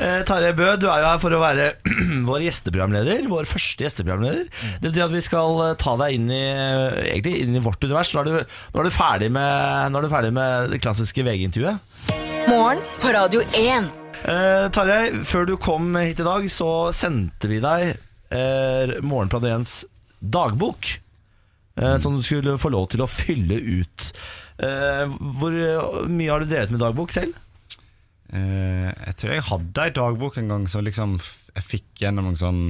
Eh, Tarjei Bø, du er jo her for å være <clears throat> vår gjesteprogramleder. Vår første gjesteprogramleder. Det betyr at vi skal eh, ta deg inn i, egentlig inn i vårt univers. Nå er du, nå er du, ferdig, med, nå er du ferdig med det klassiske VG-intervjuet. Morgen på Radio 1. Eh, Tarjei, før du kom hit i dag, så sendte vi deg eh, Morgenplan 1s dagbok. Eh, som du skulle få lov til å fylle ut. Eh, hvor mye har du drevet med dagbok selv? Eh, jeg tror jeg hadde ei dagbok en gang som liksom jeg fikk gjennom en sånn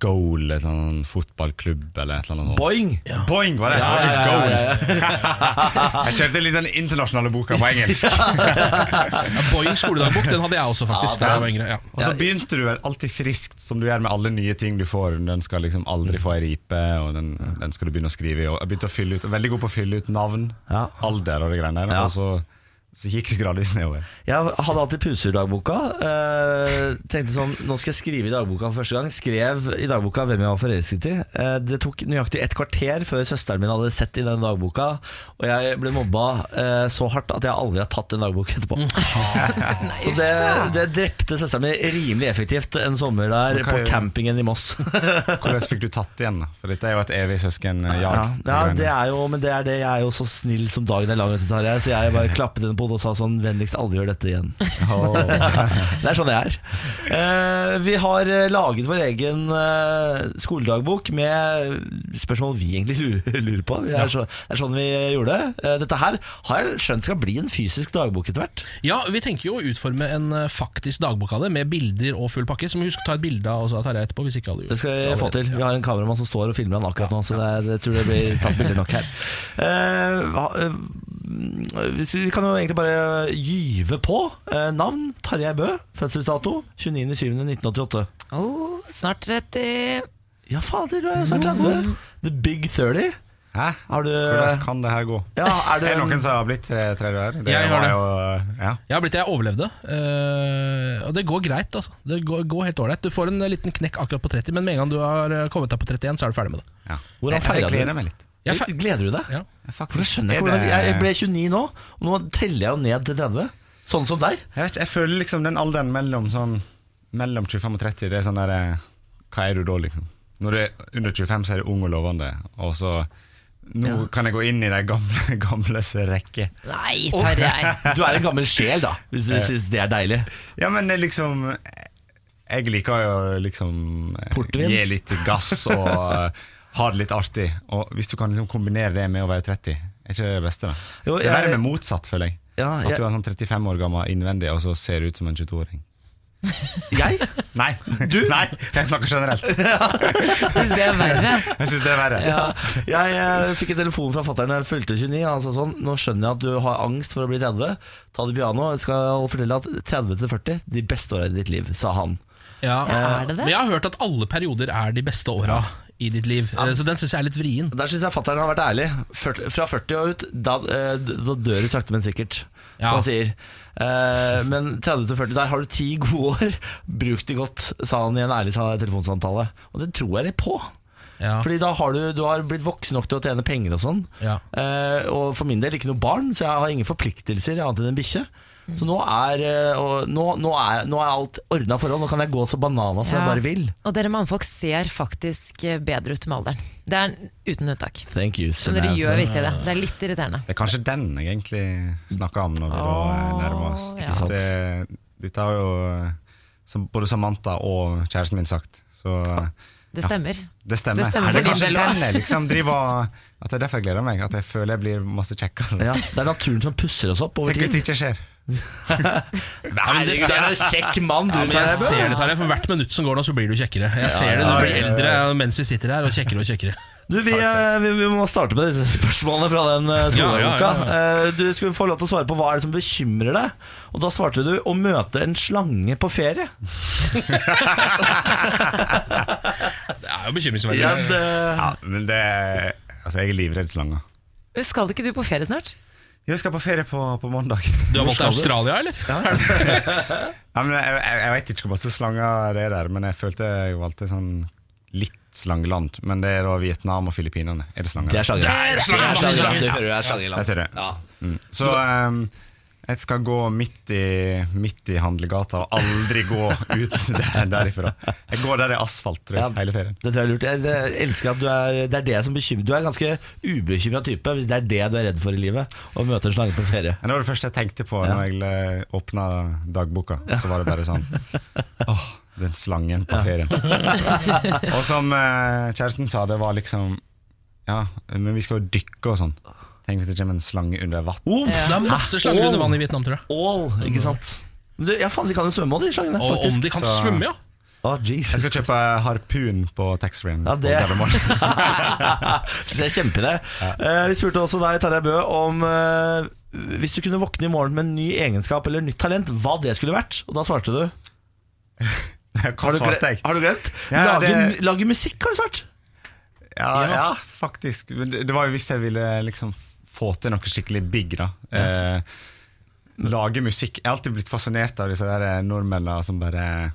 goal, eller annet fotballklubb eller et eller annet Boing! Boing! Boing var det! Ja, det var ikke ja, goal. <laughs> jeg kjørte litt den internasjonale boka på engelsk. <laughs> Ja, Boing skoledagbok, den hadde jeg også faktisk da jeg var yngre. Ja. Og så begynte du alltid friskt, som du gjør med alle nye ting du får. Den skal liksom aldri få ei ripe, og den, den skal du begynne å skrive i. Og jeg begynte å fylle ut, Veldig god på å fylle ut navn, Ja. alder og de greiene der. Ja. Og så, så gikk det gradvis nedover. Jeg hadde alltid puserdagboka. Eh, tenkte sånn, nå skal jeg skrive i dagboka for første gang. Skrev i dagboka hvem jeg var forelsket i. Eh, det tok nøyaktig et kvarter før søsteren min hadde sett i den dagboka, og jeg ble mobba eh, så hardt at jeg aldri har tatt en dagbok etterpå. <laughs> <laughs> så det, det drepte søsteren min rimelig effektivt en sommer der på jeg, campingen i Moss. <laughs> Hvordan fikk du tatt igjen? For dette er jo et evig søskenjag. Ja, ja, det er jo, men det er det. Jeg er jo så snill som dagen er lang, så jeg bare klappet henne på hodet og sa sånn Vennligst aldri gjør dette igjen. <laughs> <laughs> Det er sånn det er. Uh, vi har eh, laget vår egen uh, skoledagbok med spørsmål vi egentlig lurer på. Det er så, det er sånn vi gjorde det. Uh, dette her har jeg skjønt skal bli en fysisk dagbok etter hvert. Ja, vi tenker jo å utforme en faktisk dagbok av det, med bilder og full pakke. Så må vi huske å ta et bilde av også av Tarjei etterpå. Hvis ikke alle Det skal vi få til. Vi har en kameramann som står og filmer han akkurat nå, så det jeg tror det blir tatt bilder nok her. Uh, vi kan jo egentlig bare gyve på. Eh, navn Tarjei Bø. Fødselsdato 29.07.1988. Oh, snart 30 Ja, fader, du er jo snart 30. The Big 30. Hæ? Har du Hvordan kan det her gå? ja, er du det en- noen som har blitt eh, 30 år? Det Jeg har det. Jo, ja. Jeg har blitt det, jeg overlevde. Uh, og det går greit. altså Det går, går helt ålreit. Du får en liten knekk akkurat på 30, men med en gang du har eh, kommet deg på 31, så er du ferdig med det. Ja. Hvordan Jeg- feirer jeg du? gleder meg litt. Jeg fe- Gleder du deg? Ja. For jeg skjønner Er ikke hvordan Jeg Jeg ble 29 nå, og nå teller jeg jo ned til 30. Sånn som deg. Jeg, vet, ikke, jeg føler liksom den alderen mellom, sånn, mellom 25 og 30 Det er sånn der eh, Hva er du da, liksom? Når du er under 25, så er du ung og lovende. Og så Nå kan jeg gå inn i de gamle, <laughs> gamles rekke. Nei, Tarjei. Du er en gammel sjel, da, hvis du syns det er deilig. Ja, men det er liksom Jeg liker jo liksom eh, Portvin? Gi litt gass og eh, <laughs> ha det litt artig. Og hvis du kan liksom kombinere det med å være 30, er ikke det det beste? da? Jo, det er verre med motsatt, føler jeg. Ja, At du er sånn 35 år gammel innvendig, og så ser du ut som en 22-åring. <laughs> Jeg? Nei, Du? Nei, jeg snakker generelt. <laughs> Syns det er verre. Jeg synes det er verre. Ja, jeg jeg fikk en telefon fra fatter'n da jeg fylte 29. Han sa sånn Nå skjønner jeg at du har angst for å bli 30. Ta det piano. Jeg skal fortelle at 30 til 40, de beste åra i ditt liv, sa han. Ja, er det det? Men jeg har hørt at alle perioder er de beste åra i ditt liv, Ja. så den syns jeg er litt vrien. Der syns jeg fatter'n har vært ærlig. fra 40 og ut, da, eh, da dør du sakte, men sikkert. Ja. som han sier. Eh, men 30-40, der har du ti gode år. Bruk det godt, sa han i en ærlig telefonsamtale. Og det tror jeg litt på. Ja. Fordi da har du, du har blitt voksen nok til å tjene penger og sånn. Ja. Eh, og for min del ikke noe barn, så jeg har ingen forpliktelser annet enn en bikkje. Så nå er, eh, nå, nå, er, nå er alt ordna forhold. Nå kan jeg gå så banana som jeg bare vil. Og dere mannfolk ser faktisk eh, bedre ut med alderen. Det er uten unntak. Thank you, Men dere gjør virkelig det. Det er litt irriterende. Det er kanskje den jeg egentlig snakker om når vi eh, nærmer oss. ja. Sant? Det, dette har jo eh, som både Samantha og kjæresten min sagt, så eh, Det stemmer. det stemmer. Det stemmer er det kanskje den jeg liksom driver At det er derfor jeg gleder meg. At jeg føler jeg blir masse kjekkere. Ja, det er naturen som pusser oss opp over Tenk hvis det ikke skjer. Nei, det du ser en kjekk mann, du. Ja, men jeg ser det, Tarjei. For hvert minutt som går nå, så blir du kjekkere. Jeg ser det, Du blir eldre mens vi sitter her, og kjekkere og kjekkere. Du, vi, eh, vi, vi må starte med disse spørsmålene fra den skoleboka. skoleuka. Ja, ja, Eh, Du skulle få lov til å svare på hva er det som bekymrer deg. Og da svarte du å møte en slange på ferie. <laughs> Det er jo bekymringsverdig. Ja, det, Ja, men det Altså, jeg er livredd slanger. Men Skal ikke du på ferie snart? Jeg skal på ferie på, på mandag. Du har valgt? Australia, eller? <laughs> Ja, men jeg, jeg, jeg vet ikke hvor masse slanger det er der, men jeg følte jeg valgte sånn litt slangeland. Men det er da Vietnam og Filippinene. Er det slanger? det er slanger. Det er slanger, Det er slanger. slanger. Du hører jo, det er slangeland. Jeg ser det. Ja. Mm. Så ehm, jeg skal gå midt i, midt i handlegata og aldri gå ut <laughs> der, derifra. Jeg går der det er asfalt tror jeg, Ja. hele ferien. Det tror jeg er lurt. Jeg, jeg elsker at du er, det er det som bekymrer Du er en ganske ubekymra type hvis det er det du er redd for i livet. Å møte en slange på ferie. Det var det første jeg tenkte på Ja. når jeg åpna dagboka. Så var det bare sånn <laughs> Åh, den slangen på ferien. <laughs> og som eh, kjæresten sa, det var liksom Ja, men vi skal jo dykke og sånn. Tenk hvis det kommer en slange under vann. Oh, Det er masse slanger under vann i Vietnam, tror jeg. All, ikke sant? Men du, ja, faen, de kan jo svømme òg, de slangene. Og om de kan Så- svømme, ja. Å, Jesus. Jeg skal kjøpe harpun på taxfree-en. Ja, på det- Gardermoen. <laughs> Synes jeg er kjempeidé. Eh, vi spurte også deg, Tarjei Bø, om eh, hvis du kunne våkne i morgen med en ny egenskap eller nytt talent, hva det skulle vært. Og da svarte du <laughs> Hva Har du, svarte gle- jeg? har du glemt? Ja, lage, det- lage musikk, har du svart. Ja, ja, faktisk. Men det, det var jo hvis jeg ville liksom få til noe skikkelig big, da. Eh, lage musikk. Jeg har alltid blitt fascinert av disse der eh, nordmennene som bare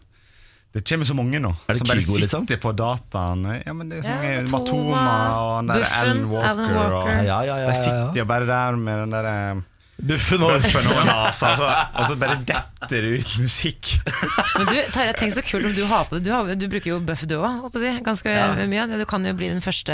Det kommer så mange nå. Er det som bare Kygo, sitter liksom? på dataen. Ja, men det er så mange ja, Matoma og han der Alan Walker. Alan Walker. Og, Ja, ja, ja, De sitter jo bare der med den der eh, Buffen og bøffen over nasa. og så, og så bare detter det ut musikk. Men du, Tarjei, tenk så kult om du har på det. Du, har, du bruker jo Buff du òg, ganske mye. Du kan jo bli den første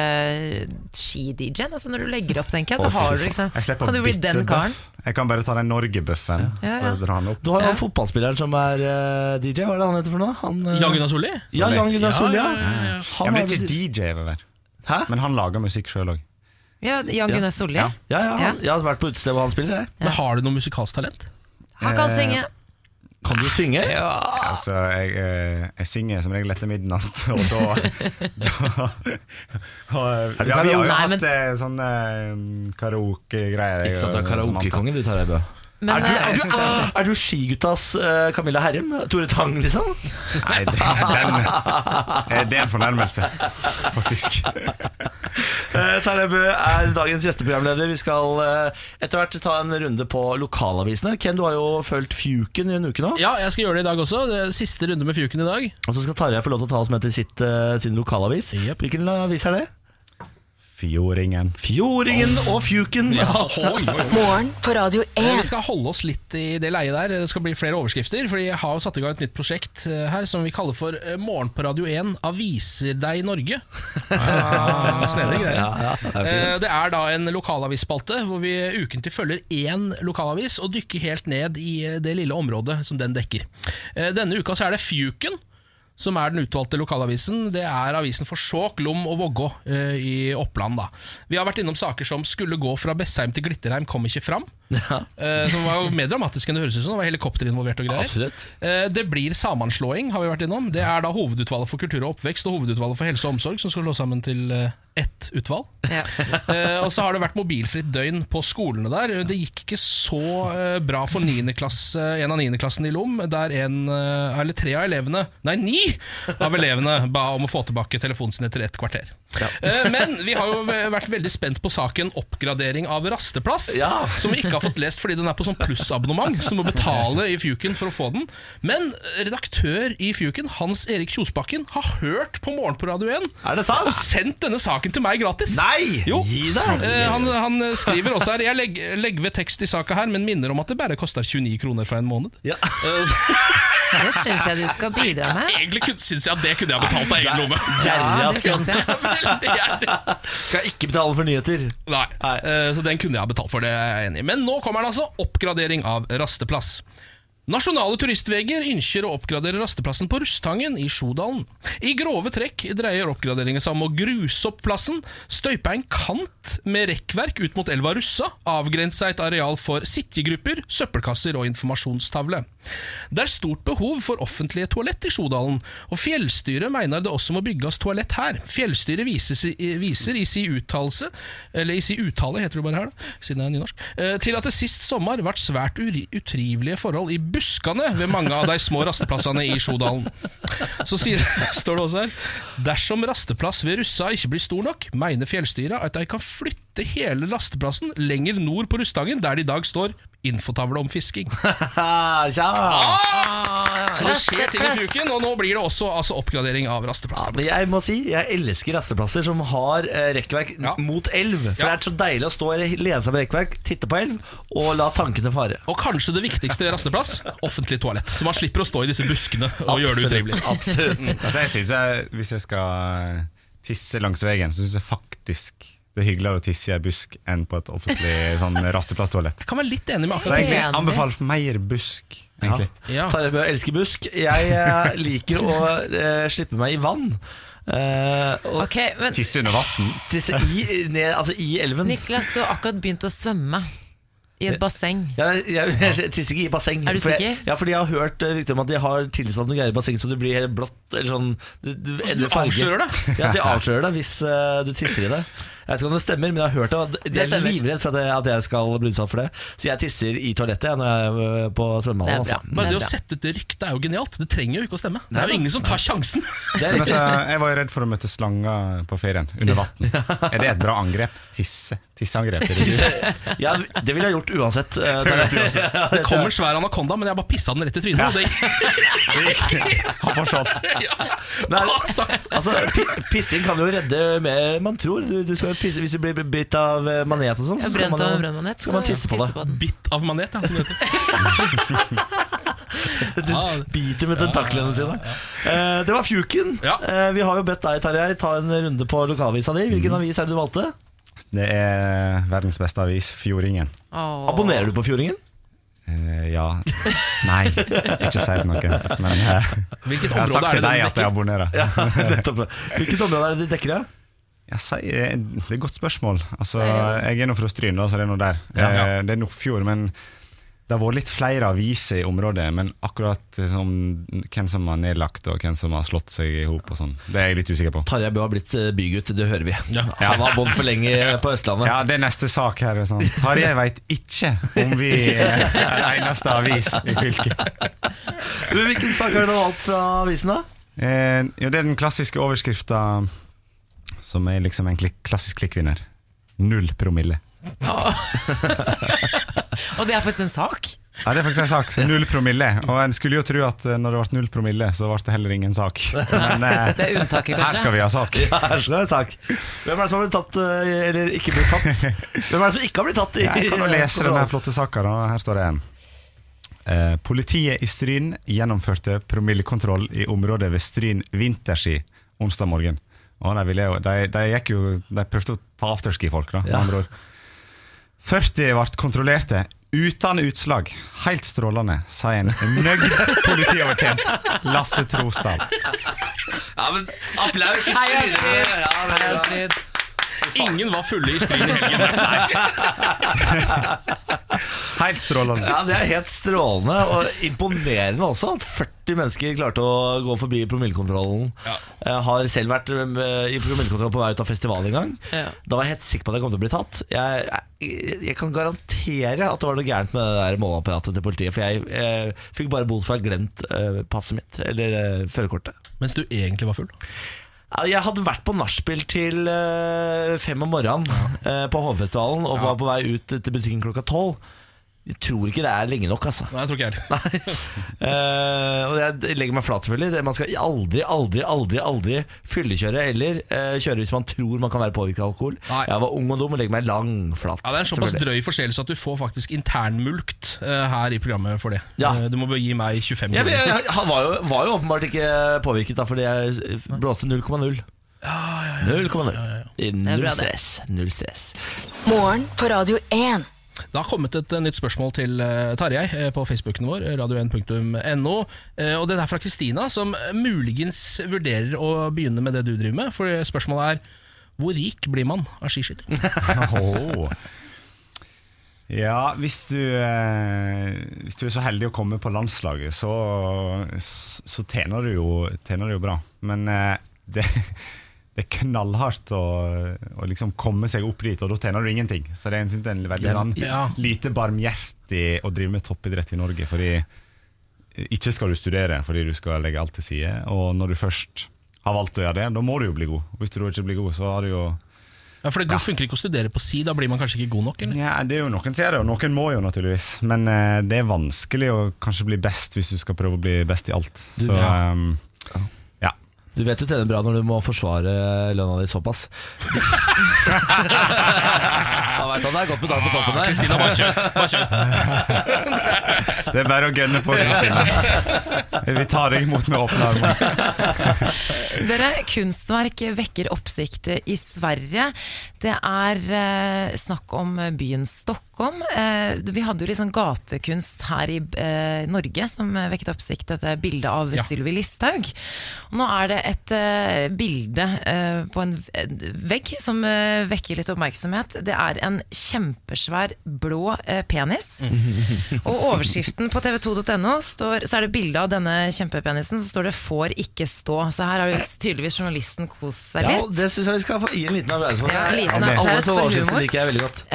ski-DJ-en. Altså når du legger opp, tenker jeg. Da har du liksom Jeg slipper Kan du bli bytte den karen? buff. Jeg kan bare ta den Norge-buffen Ja, ja. og dra den opp. Du har jo Ja. han fotballspilleren som er uh, DJ, hva er det han heter for noe? Han, uh, Jan Gunnar Solli? Ja, Jan Gunnar Solli, ja. Ja, ja, ja, ja. Ja, Han er ikke DJ, vel? Hæ? Men han lager musikk sjøl òg. Ja, Jan Gunnar Solli. Ja. Ja, ja, han, jeg har vært på utested hvor han spiller. Jeg. Men har du noe musikalsk talent? Han kan synge. Kan du synge? Altså, jeg, eh, jeg synger som regel etter midnatt, og da, <laughs> da og, Ja, vi har jo Nei, hatt men... sånne karaokegreier. Ikke sant, du er eh, karaokekongen du, Tarjei Bø. Men Er du, eh, er, du, også er du skiguttas uh, Camilla Herrem? Tore Tang, liksom? Nei, det, den, eh, det er en fornærmelse, faktisk. <laughs> Uh, Tarjei Bø er dagens gjesteprogramleder. Vi skal uh, etter hvert ta en runde på lokalavisene. Ken, du har jo fulgt Fjuken i en uke nå. Ja, jeg skal gjøre det i dag også. Det er Siste runde med Fjuken i dag. Og så skal Tarjei få lov til å ta oss med til sitt, uh, sin lokalavis. Yep. Hvilken avis er det? Fjordingen. Fjordingen og Fjuken. Morgen på Radio 1. Vi skal holde oss litt i det leiet der. Det skal bli flere overskrifter. Fordi jeg har jo satt i gang et nytt prosjekt eh, her som vi kaller for eh, Morgen på Radio 1 aviser deg Norge. Ah, <laughs> Snedig greie. Ja, ja, det er. Eh, Det er da en lokalavisspalte hvor vi ukentlig følger én lokalavis og dykker helt ned i det lille området som den dekker. Denne uka så er det Fjuken. Som er den utvalgte lokalavisen. Det er avisen for Skjåk, Lom og Vågå eh, i Oppland. da Vi har vært innom saker som 'Skulle gå fra Bessheim til Glitterheim, kom ikke fram'. Eh, som var jo mer dramatisk enn det høres ut som. Det var helikopter involvert og greier. Absolutt. Eh, Det blir sammenslåing, har vi vært innom. Det er da Hovedutvalget for kultur og oppvekst og Hovedutvalget for helse og omsorg som skal slå sammen til eh, ett utvalg. ja. <laughs> Eh, og så har det vært mobilfritt døgn på skolene der. Det gikk ikke så bra for 9. klasse, en av niendeklassene i Lom, der en, eller tre av elevene, nei ni av elevene ba om å få tilbake telefonen sin etter et kvarter. Eh, Men vi har jo vært veldig spent på saken oppgradering av rasteplass, Ja. som vi ikke har fått lest fordi den er på sånn plussabonnement, så du må betale i Fjuken for å få den. Men redaktør i Fjuken, Hans Erik Kjosbakken, har hørt på Morgen på Radio 1 Er det sant? og sendt denne saken til meg gratis. Nei! Jo. Gi deg! Eh, han, han skriver også her Jeg legger, legger ved tekst i saka her, men minner om at det bare koster 29 kroner for en måned. Ja. Det syns jeg du skal bidra med. Egentlig kun- syns jeg at det kunne jeg betalt av egen lomme. Ja, det synes jeg. <laughs> Skal ikke betale for nyheter. Nei, Nei. eh, så den kunne jeg ha betalt for, det er jeg enig i. Men nå kommer den altså, oppgradering av rasteplass. Nasjonale turistveger ønsker å oppgradere rasteplassen på Rusthangen i Sjodalen. I grove trekk dreier oppgraderingen seg om å gruse opp plassen, støype en kant med rekkverk ut mot elva Russa, avgrense et areal for sittegrupper, søppelkasser og informasjonstavle. Det er stort behov for offentlige toalett i Sjodalen, og Fjellstyret mener det også må bygges toalett her. Fjellstyret viser, viser i sin uttalelse, eller i sin uttale, heter det bare her, da, siden det er nynorsk, eh, til at det sist sommer ble svært utrivelige forhold i buskene ved mange av de små rasteplassene i Sjodalen. Så sier, står det også her Dersom rasteplass ved Russa ikke blir stor nok, mener fjellstyret at de kan flytte hele rasteplassen lenger nord på Rustangen, der de i dag står infotavle om fisking. <laughs> ja. Så det skjer ting i. Fjuken, og nå blir det også altså, oppgradering av Ja, jeg må si, jeg elsker rasteplasser som har eh, rekkverk Ja. mot elv. For Ja. det er så deilig å stå og lene seg med rekkverk, titte på elv og la tankene fare. Og kanskje det viktigste rasteplass offentlig toalett. Så man slipper å stå i disse buskene og gjøre det utrivelig. Absolutt. Altså, jeg synes jeg, Hvis jeg skal tisse langs veien, så syns jeg faktisk det er hyggeligere å tisse i ei busk enn på et offentlig sånn rasteplasstoalett. Jeg kan være litt enig med Så akkurat det. Enig. anbefaler mer busk, egentlig. Ja. Tarjei Bø elsker busk. Jeg eh, liker å eh, slippe meg i vann. Eh, og Ok, men Tisse under vann. tisse i, ned, altså i elven. Niklas, du har akkurat begynt å svømme i et basseng. Ja, jeg, jeg, jeg tisser ikke i basseng. Er du for jeg- sikker? Ja, fordi jeg har hørt eh, rykter om at de har tilsatt noe greier i basseng så du blir helt blått. Eller sånn Du, det, Så du endrer farge. avslører det? Ja, de avslører det hvis eh, du tisser i det. Jeg vet ikke om det stemmer, men jeg har hørt det. De er livredd for at jeg, at jeg skal bli utsatt for det. Så jeg tisser i toalettet når jeg er eh, på svømmehallen. Altså. Men det å sette ut det ryktet er jo genialt. Det trenger jo ikke å stemme. Det er jo ingen som tar sjansen. Så, jeg var jo redd for å møte slanger på ferien, under vann. Er det et bra angrep? Tisse? Tisseangrep? Ja, det ville jeg gjort uansett. eh. Ja, Det kommer svær anakonda, men jeg bare pissa den rett i trynet. Det, <laughs> Han får ja. Altså, Pissing kan jo redde mer enn man tror. Du, du skal pisse, hvis du blir bitt av eh, manet og sånn, så skal man, brønnmanet, skal man tisse på det. Bitt av manet, ja, som det heter. <laughs> Ja, Biter med tentaklene sine. Eh, det var Fjuken. Eh, vi har jo bedt deg, Tarjei, ta en runde på lokalavisa di. Hvilken Mhm. avis er det du valgte? Det er verdens beste avis, Fjordingen. Abonnerer du på Fjordingen? Uh, ja Nei, ikke si det noen. Men uh, jeg har sagt er til deg at jeg abonnerer. Ja. <laughs> Hvilket område er det de dekker? Ja? Jeg sier, eh, det er et godt spørsmål. Altså, jeg er nå fra Stryn, så det er noe der. Ja, ja. Eh, Det er Nordfjord, men det har vært litt flere aviser i området. Men akkurat eh, som, hvem som har nedlagt og hvem som har slått seg i hop sånn, det er jeg litt usikker på. Tarjei Bø har blitt bygutt, det hører vi. Ja. Han var bånd for lenge på Østlandet. Ja, det er neste sak her. er Sånn. Tarjei veit ikke om vi <laughs> er den eneste avis i fylket. Men Hvilken sak har du valgt fra avisen, da? Eh, ja, det er den klassiske overskrifta som er liksom en klassisk klikkvinner. Null promille. Og det er faktisk en sak? Ja, det er faktisk en sak. Null promille. Og en skulle jo tro at eh, når det ble null promille, så ble det heller ingen sak. <laughs> Men eh, Det er unntaket, her kanskje? skal vi ha sak. Ja, her skal det være sak. Hvem er det som har blitt tatt, eh, eller ikke blitt tatt? <laughs> Hvem er det som ikke har blitt tatt? i- Jeg kan jo lese denne flotte saka. da. Her står det eh, Politiet i Stryn gjennomførte promillekontroll i området ved Stryn vinterski onsdag morgen. Og de, ville jo, de, de, gikk jo, de prøvde å ta afterski-folk, da. med Ja. andre ord. 40 ble kontrollerte uten utslag. Helt strålende, sier en nøyd politiovertjent Lasse Trosdal. Ja, men applaus! Hei, Astrid! Ja, veldig Hei, bra. Astrid. Ingen var fulle i Stryn i helgen. <laughs> Helt strålende. Ja, Det er helt strålende og imponerende også at 40 mennesker klarte å gå forbi promillekontrollen. Ja. Jeg har selv vært eh, i promillekontroll på vei ut av festival en gang. Ja. Da var jeg helt sikker på at jeg kom til å bli tatt. Jeg, jeg, jeg kan garantere at det var noe gærent med det der måleapparatet til politiet. For jeg jeg fikk bare bot for å ha glemt eh, passet mitt, eller eh, førerkortet. Mens du egentlig var full. Jeg hadde vært på nachspiel til eh, fem om morgenen eh, på Hovefestivalen og var på vei ut til butikken klokka tolv. Jeg tror ikke det er lenge nok, altså. Nei, jeg tror ikke jeg heller. uh, <laughs> og jeg legger meg flat, selvfølgelig. Man skal aldri, aldri, aldri aldri fyllekjøre eller uh, kjøre hvis man tror man kan være påvirket av alkohol. Nei. Jeg var ung og dum og legger meg langflat. Ja, Det er en såpass drøy forseelse at du får faktisk internmulkt uh, her i programmet for det. Ja. Uh, du må bare gi meg 25 Ja, men kroner. jeg, han var jo, var jo åpenbart ikke påvirket, da fordi jeg blåste 0,0. 0,0. I Det er Null stress. Null stress. Morgen på Radio 1. Det har kommet et eh, nytt spørsmål til uh, Tarjei eh, på Facebooken vår, radio1.no. Eh, og det er fra Kristina, som eh, muligens vurderer å begynne med det du driver med. For spørsmålet er hvor rik blir man av skiskyting? <laughs> Åh. Ja, hvis du, eh, hvis du er så heldig å komme på landslaget, så, så tjener, du jo, tjener du jo bra. Men eh, det, det er knallhardt å, å liksom komme seg opp dit, og da tjener du ingenting. Så det er, synes det er en veldig sånn, Ja. lite barmhjertig å drive med toppidrett i Norge. Fordi ikke skal du studere fordi du skal legge alt til side. Og når du først har valgt å gjøre det, da må du jo bli god. Hvis du ikke blir god, så har du jo Ja, for Det funker ikke å studere på si, da blir man kanskje ikke god nok? eller? Ja, det er jo Noen som gjør det, og noen må jo naturligvis. Men uh, det er vanskelig å kanskje bli best hvis du skal prøve å bli best i alt. Så ja. Du vet du tjener bra når du må forsvare lønna di såpass. <laughs> Han vet han er godt betalt på toppen der. Kristina, bare kjør. Bare kjør. <laughs> Det er bare å gønne på, Kristina. Vi tar deg imot med åpne armer. Dere, kunstverk vekker oppsikt i Sverige. Det er eh, snakk om byen Stockholm. Eh, vi hadde jo litt sånn gatekunst her i eh, Norge som vekket oppsikt, dette bildet av Ja. Sylvi Listhaug. Og nå er det et eh, bilde eh, på en vegg som eh, vekker litt oppmerksomhet. Det er en kjempesvær blå penis. <laughs> Og overskriften på tv2.no står, så er det bilde av denne kjempepenisen, så står det 'får ikke stå'. Så her har jo tydeligvis journalisten kost seg litt. Ja, det syns jeg vi skal få gi en liten applaus for. Ja, liten Altså, applaus for humor.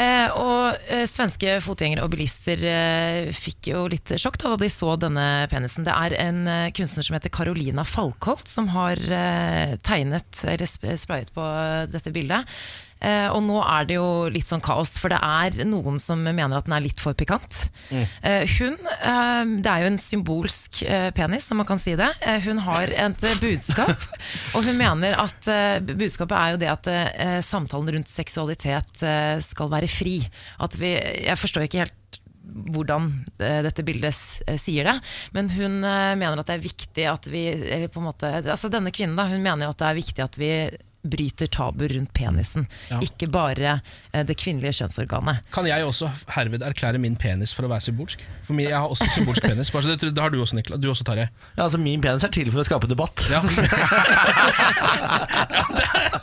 Eh, og eh, svenske fotgjengere og bilister eh, fikk jo litt sjokk da de så denne penisen. Det er en eh, kunstner som heter Carolina Falkholt, som har eh, tegnet eller sprayet på eh, dette bildet. Eh, og nå er det jo litt sånn kaos, for det er noen som mener at den er litt for pikant. Eh, hun, eh, det er jo en symbolsk penis, om man kan si det. Hun har et budskap, <laughs> og hun mener at budskapet er jo det at samtalen rundt seksualitet skal være fri. At vi, jeg forstår ikke helt hvordan dette bildet sier det, men hun mener at det er viktig at vi eller på en måte, altså Denne kvinnen da, hun mener jo at det er viktig at vi bryter tabu rundt penisen, Ja. ikke bare eh, det kvinnelige kjønnsorganet. Kan jeg også herved erklære min penis for å være symbolsk? For min, Jeg har også symbolsk penis. Bare så det, det har du også, Niklas. Du også, Tarjei. Ja, altså Min penis er til for å skape debatt. Ja. <laughs> <laughs>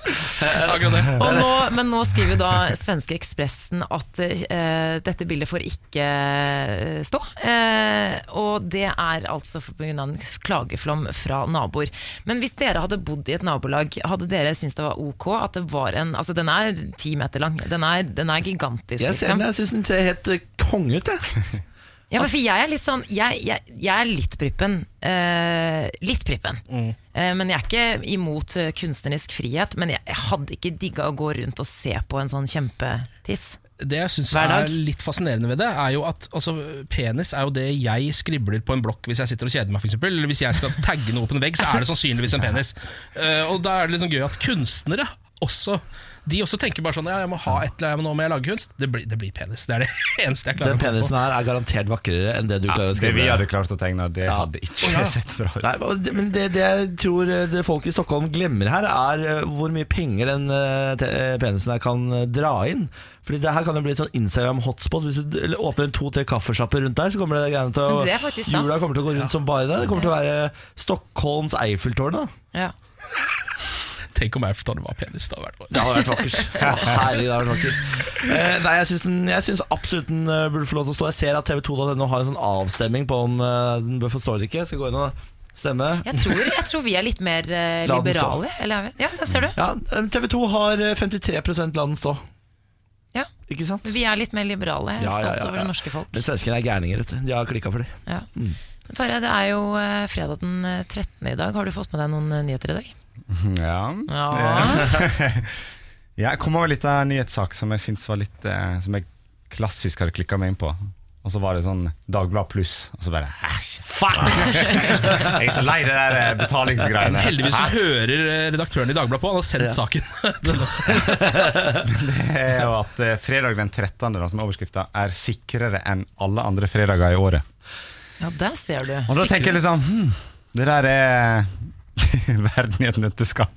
Akkurat det. Og nå, men nå skriver da svenske Ekspressen at eh, dette bildet får ikke eh, stå. Eh, og det er altså pga. en klageflom fra naboer. Men hvis dere hadde bodd i et nabolag, hadde dere syntes det var ok at det var en Altså den er ti meter lang. Den er, den er gigantisk, Jeg ser liksom. jeg syns den ser helt eh, konge ut, jeg. <laughs> Ja, men for jeg er litt sånn Jeg, jeg, jeg er litt prippen. Eh, litt prippen. Eh, men jeg er ikke imot eh, kunstnerisk frihet. Men jeg, jeg hadde ikke digga å gå rundt og se på en sånn kjempetiss. Det jeg syns er litt fascinerende ved det, er jo at altså, penis er jo det jeg skribler på en blokk hvis jeg sitter og kjeder meg, f.eks. Eller hvis jeg skal tagge noe på en vegg, så er det <laughs> sannsynligvis en penis. Uh, og da er det litt sånn gøy at kunstnere også De også tenker bare sånn Ja, jeg må ha et eller annet, nå må jeg lage kunst. Det blir, det blir penis. Det er det <laughs> eneste jeg klarer Den å få penisen her er garantert vakrere enn det du klarer å skrive. Det vi hadde klart å tegne, det Ja. hadde ikke oh, ja. sett bra ut. Nei, men det, det jeg tror eh, det folk i Stockholm glemmer her, er eh, hvor mye penger den eh, penisen her kan dra inn. Fordi det her kan jo bli et sånn Instagram-hotspot. Hvis du åpner en to-tre kaffesjapper rundt der, så kommer det greiene til å. Jula kommer til å gå rundt som bare det. Det kommer til å være Stockholms Eiffeltårn. da Ja. <laughs> Tenk om Eiffeltårnet var penis. Det hadde vært vakkert. <laughs> Så herlig, det hadde vært vakkert. Eh, nei, jeg syns, den, jeg syns absolutt den uh, burde få lov til å stå. Jeg ser at TV2.no har en sånn avstemning på om uh, den bør få stå eller ikke. Skal gå inn og stemme. Jeg, tror, jeg tror vi er litt mer stå. liberale. Eller, ja, der ser du. Ja, TV 2 har eh, 53 la den stå. Ja. Ikke sant? Vi er litt mer liberale. Jeg er Ja, ja, stolt ja, over det norske folk. Men svenskene er gærninger, vet du. De har klikka for det. Ja. Tarjei, det er jo fredag den eh, 13. i dag. Har du fått med deg noen nyheter i dag? <laughs> Ja. <laughs> Ja. Jeg kom over litt av en nyhetssak som jeg synes var litt eh, Som jeg klassisk hadde klikka meg inn på. Og så var det sånn Dagblad pluss, og så bare æsj, fuck! <laughs> jeg er så lei det der eh, betalingsgreiene. Heldigvis så hører eh, redaktøren i Dagbladet på. Han har sendt saken til oss. Det er jo at fredag den 13., da, som er overskrifta, er sikrere enn alle andre fredager i året. ja, der ser du. Og da tenker jeg liksom hm, Det der er <laughs> verden i et nøtteskall.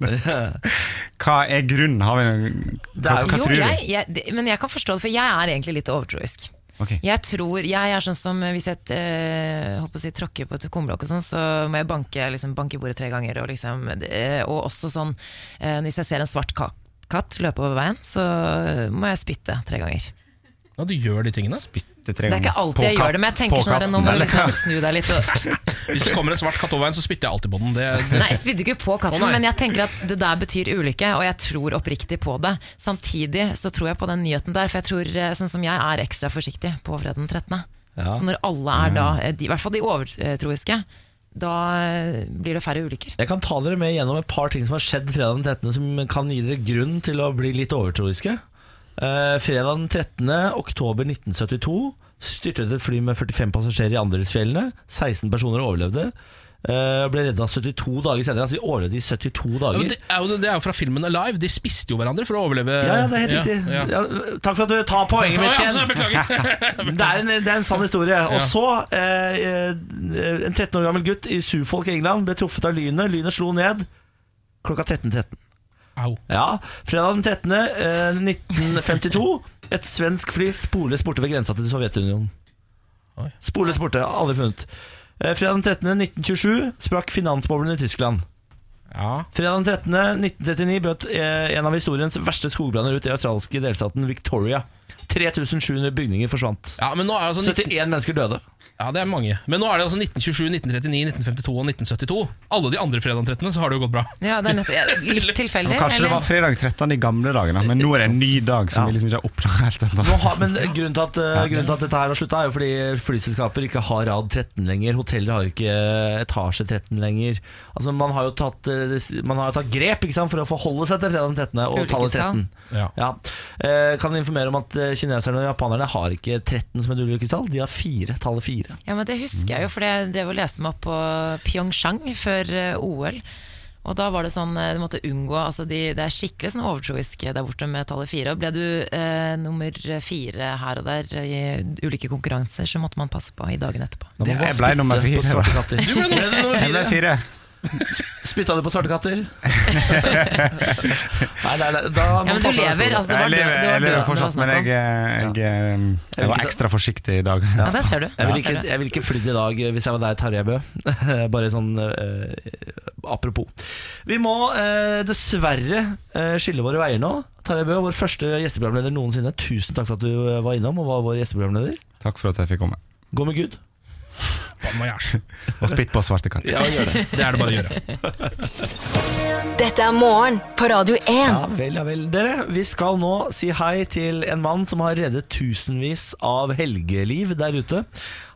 Hva er grunnen? Har vi noen Hva, hva Jo, tror du? jeg, jeg, det- men jeg kan forstå det, for jeg er egentlig litt overtroisk. Okay. Jeg tror, jeg er sånn som Hvis jeg øh, håper å si, tråkker på et kumlokk, sånn, så må jeg banke, liksom, banke i bordet tre ganger. Og, liksom, eh, og også sånn øh, Hvis jeg ser en svart katt løpe over veien, så må jeg spytte tre ganger. Ja, du gjør de tingene. Spytte Det er ikke alltid jeg gjør det, men jeg tenker sånn her, nå må du liksom snu deg litt. Og, <laughs> Hvis det kommer en svart katt over veien, så spytter jeg alltid på den. Det, det, Nei, jeg spytter ikke på katten, oh, men jeg tenker at det der betyr ulykke, og jeg tror oppriktig på det. Samtidig så tror jeg på den nyheten der, for jeg tror, eh, sånn som jeg er ekstra forsiktig på fredag den 13. Ja. Så når alle er da, eh, de, i hvert fall de overtroiske, da eh, blir det færre ulykker. Jeg kan ta dere med gjennom et par ting som har skjedd fredag den 13. Som kan gi dere grunn til å bli litt overtroiske. Eh, fredag den 13. oktober 1972 styrtet et fly med 45 passasjerer i Andelsfjellene. 16 personer overlevde. Uh, ble redda 72 dager senere. Altså de overlevde i 72 dager. Ja, det, er jo, det er jo fra filmen Alive. De spiste jo hverandre for å overleve. Ja, ja, det er helt riktig. Ja, ja. Takk for at du tar poenget mitt, <laughs> <laughs> <laughs> beklager. Det er, en, det er en sann historie. Og så eh, En 13 år gammel gutt i Suffolk, England, ble truffet av lynet. Lynet slo ned klokka 13.13. Au. Ja, fredag den 13. Eh, 1952. Et svensk fly spoles borte ved grensa til Sovjetunionen. Oi. Spoles borte, aldri funnet. Eh, fredag den 13. 1927 sprakk finansboblen i Tyskland. Ja. Fredag den 13. 1939 bøt eh, en av historiens verste skogbranner ut i australske delstaten Victoria. 3700 bygninger forsvant. ja, men nå er det altså 19, 71 mennesker døde. ja, det er mange. Men nå er det altså 1927, 1939, 1952 og 1972. Alle de andre fredag 13., så har det jo gått bra. Ja, det er ja, litt tilfeldig. Kanskje det var fredag 13. i gamle dager, men nå er det en ny dag som Ja. vi liksom ikke har oppnått helt ennå. Nå har, men grunnen til, at, eh, grunnen til at dette her har slutta, er jo fordi flyselskaper ikke har rad 13 lenger. Hoteller har jo ikke etasje 13 lenger. Altså Man har jo tatt, eh, man har jo tatt grep ikke sant, for å forholde seg til fredag 13. og tallet 13. Ja. Ja. Eh, kan informere om at kineserne og japanerne har ikke 13 som et ulykkestall, de har 4, tallet 4. Ja, men Det husker jeg jo, for jeg drev og leste meg opp på Pyeongchang før eh, OL. Og da var det sånn, eh, du måtte unngå altså de, Det er skikkelig sånn overtroisk der borte med tallet fire. Og ble du eh, nummer fire her og der i ulike konkurranser, så måtte man passe på i dagen etterpå. Det- jeg ble nummer fire. Du ble nummer, nummer fire. Spytta du på svarte katter? <laughs> Nei, nei, nei, da Ja, men du lever, altså. Det var Jeg lever, død- det var jeg lever fortsatt, men jeg, jeg, jeg, jeg var ekstra forsiktig i dag. Ja, det ser du. Jeg ville ikke, vil ikke flydd i dag hvis jeg var deg, Tarjei Bø. <laughs> Bare sånn eh, apropos. Vi må eh, dessverre eh, skille våre veier nå. Tarjei Bø, vår første gjesteprogramleder noensinne. Tusen takk for at du eh, var innom og var vår gjesteprogramleder. Takk for at jeg fikk komme. Gå med Gud. Voyage. <laughs> Og spytt på svarte katter. Ja, gjør det. <laughs> Det er det bare å gjøre. Dette er morgen på Radio 1. Ja vel, ja vel. Dere, vi skal nå si hei til en mann som har reddet tusenvis av helgeliv der ute.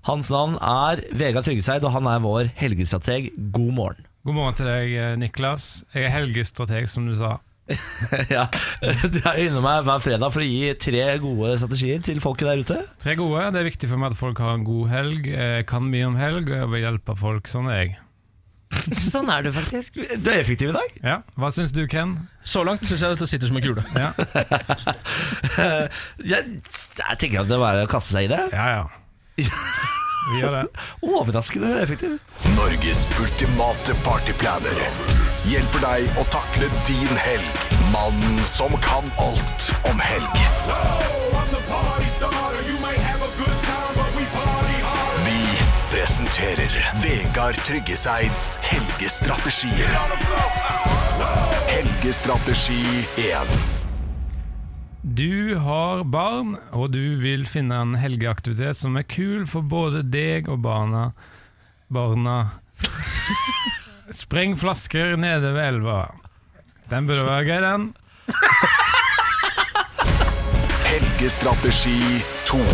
Hans navn er Vegard Tryggeseid, og han er vår helgestrateg. God morgen. God morgen til deg, eh, Niklas. Jeg er helgestrateg, som du sa. <laughs> ja, du er innom meg hver fredag for å gi tre gode strategier til folket der ute. Tre gode. Det er viktig for meg at folk har en god helg. Jeg kan mye om helg, og jeg vil hjelpe folk. Sånn er jeg. <laughs> Sånn er du faktisk. Du er effektiv i dag. Ja. Hva syns du, Ken? Så langt syns jeg dette sitter som en kule. <laughs> Ja, Jeg, jeg tenker at det er bare å kaste seg i det. ja. ja. Vi gjør det. Overraskende effektiv. Norges ultimate partyplaner hjelper deg å takle din helg. Mannen som kan alt om helg. Vi presenterer Vegard Tryggeseids helgestrategier. Helgestrategi 1. Du har barn, og du vil finne en helgeaktivitet som er kul for både deg og barna. Barna Spreng flasker nede ved elva. Den burde være grei, den. Helgestrategi 2.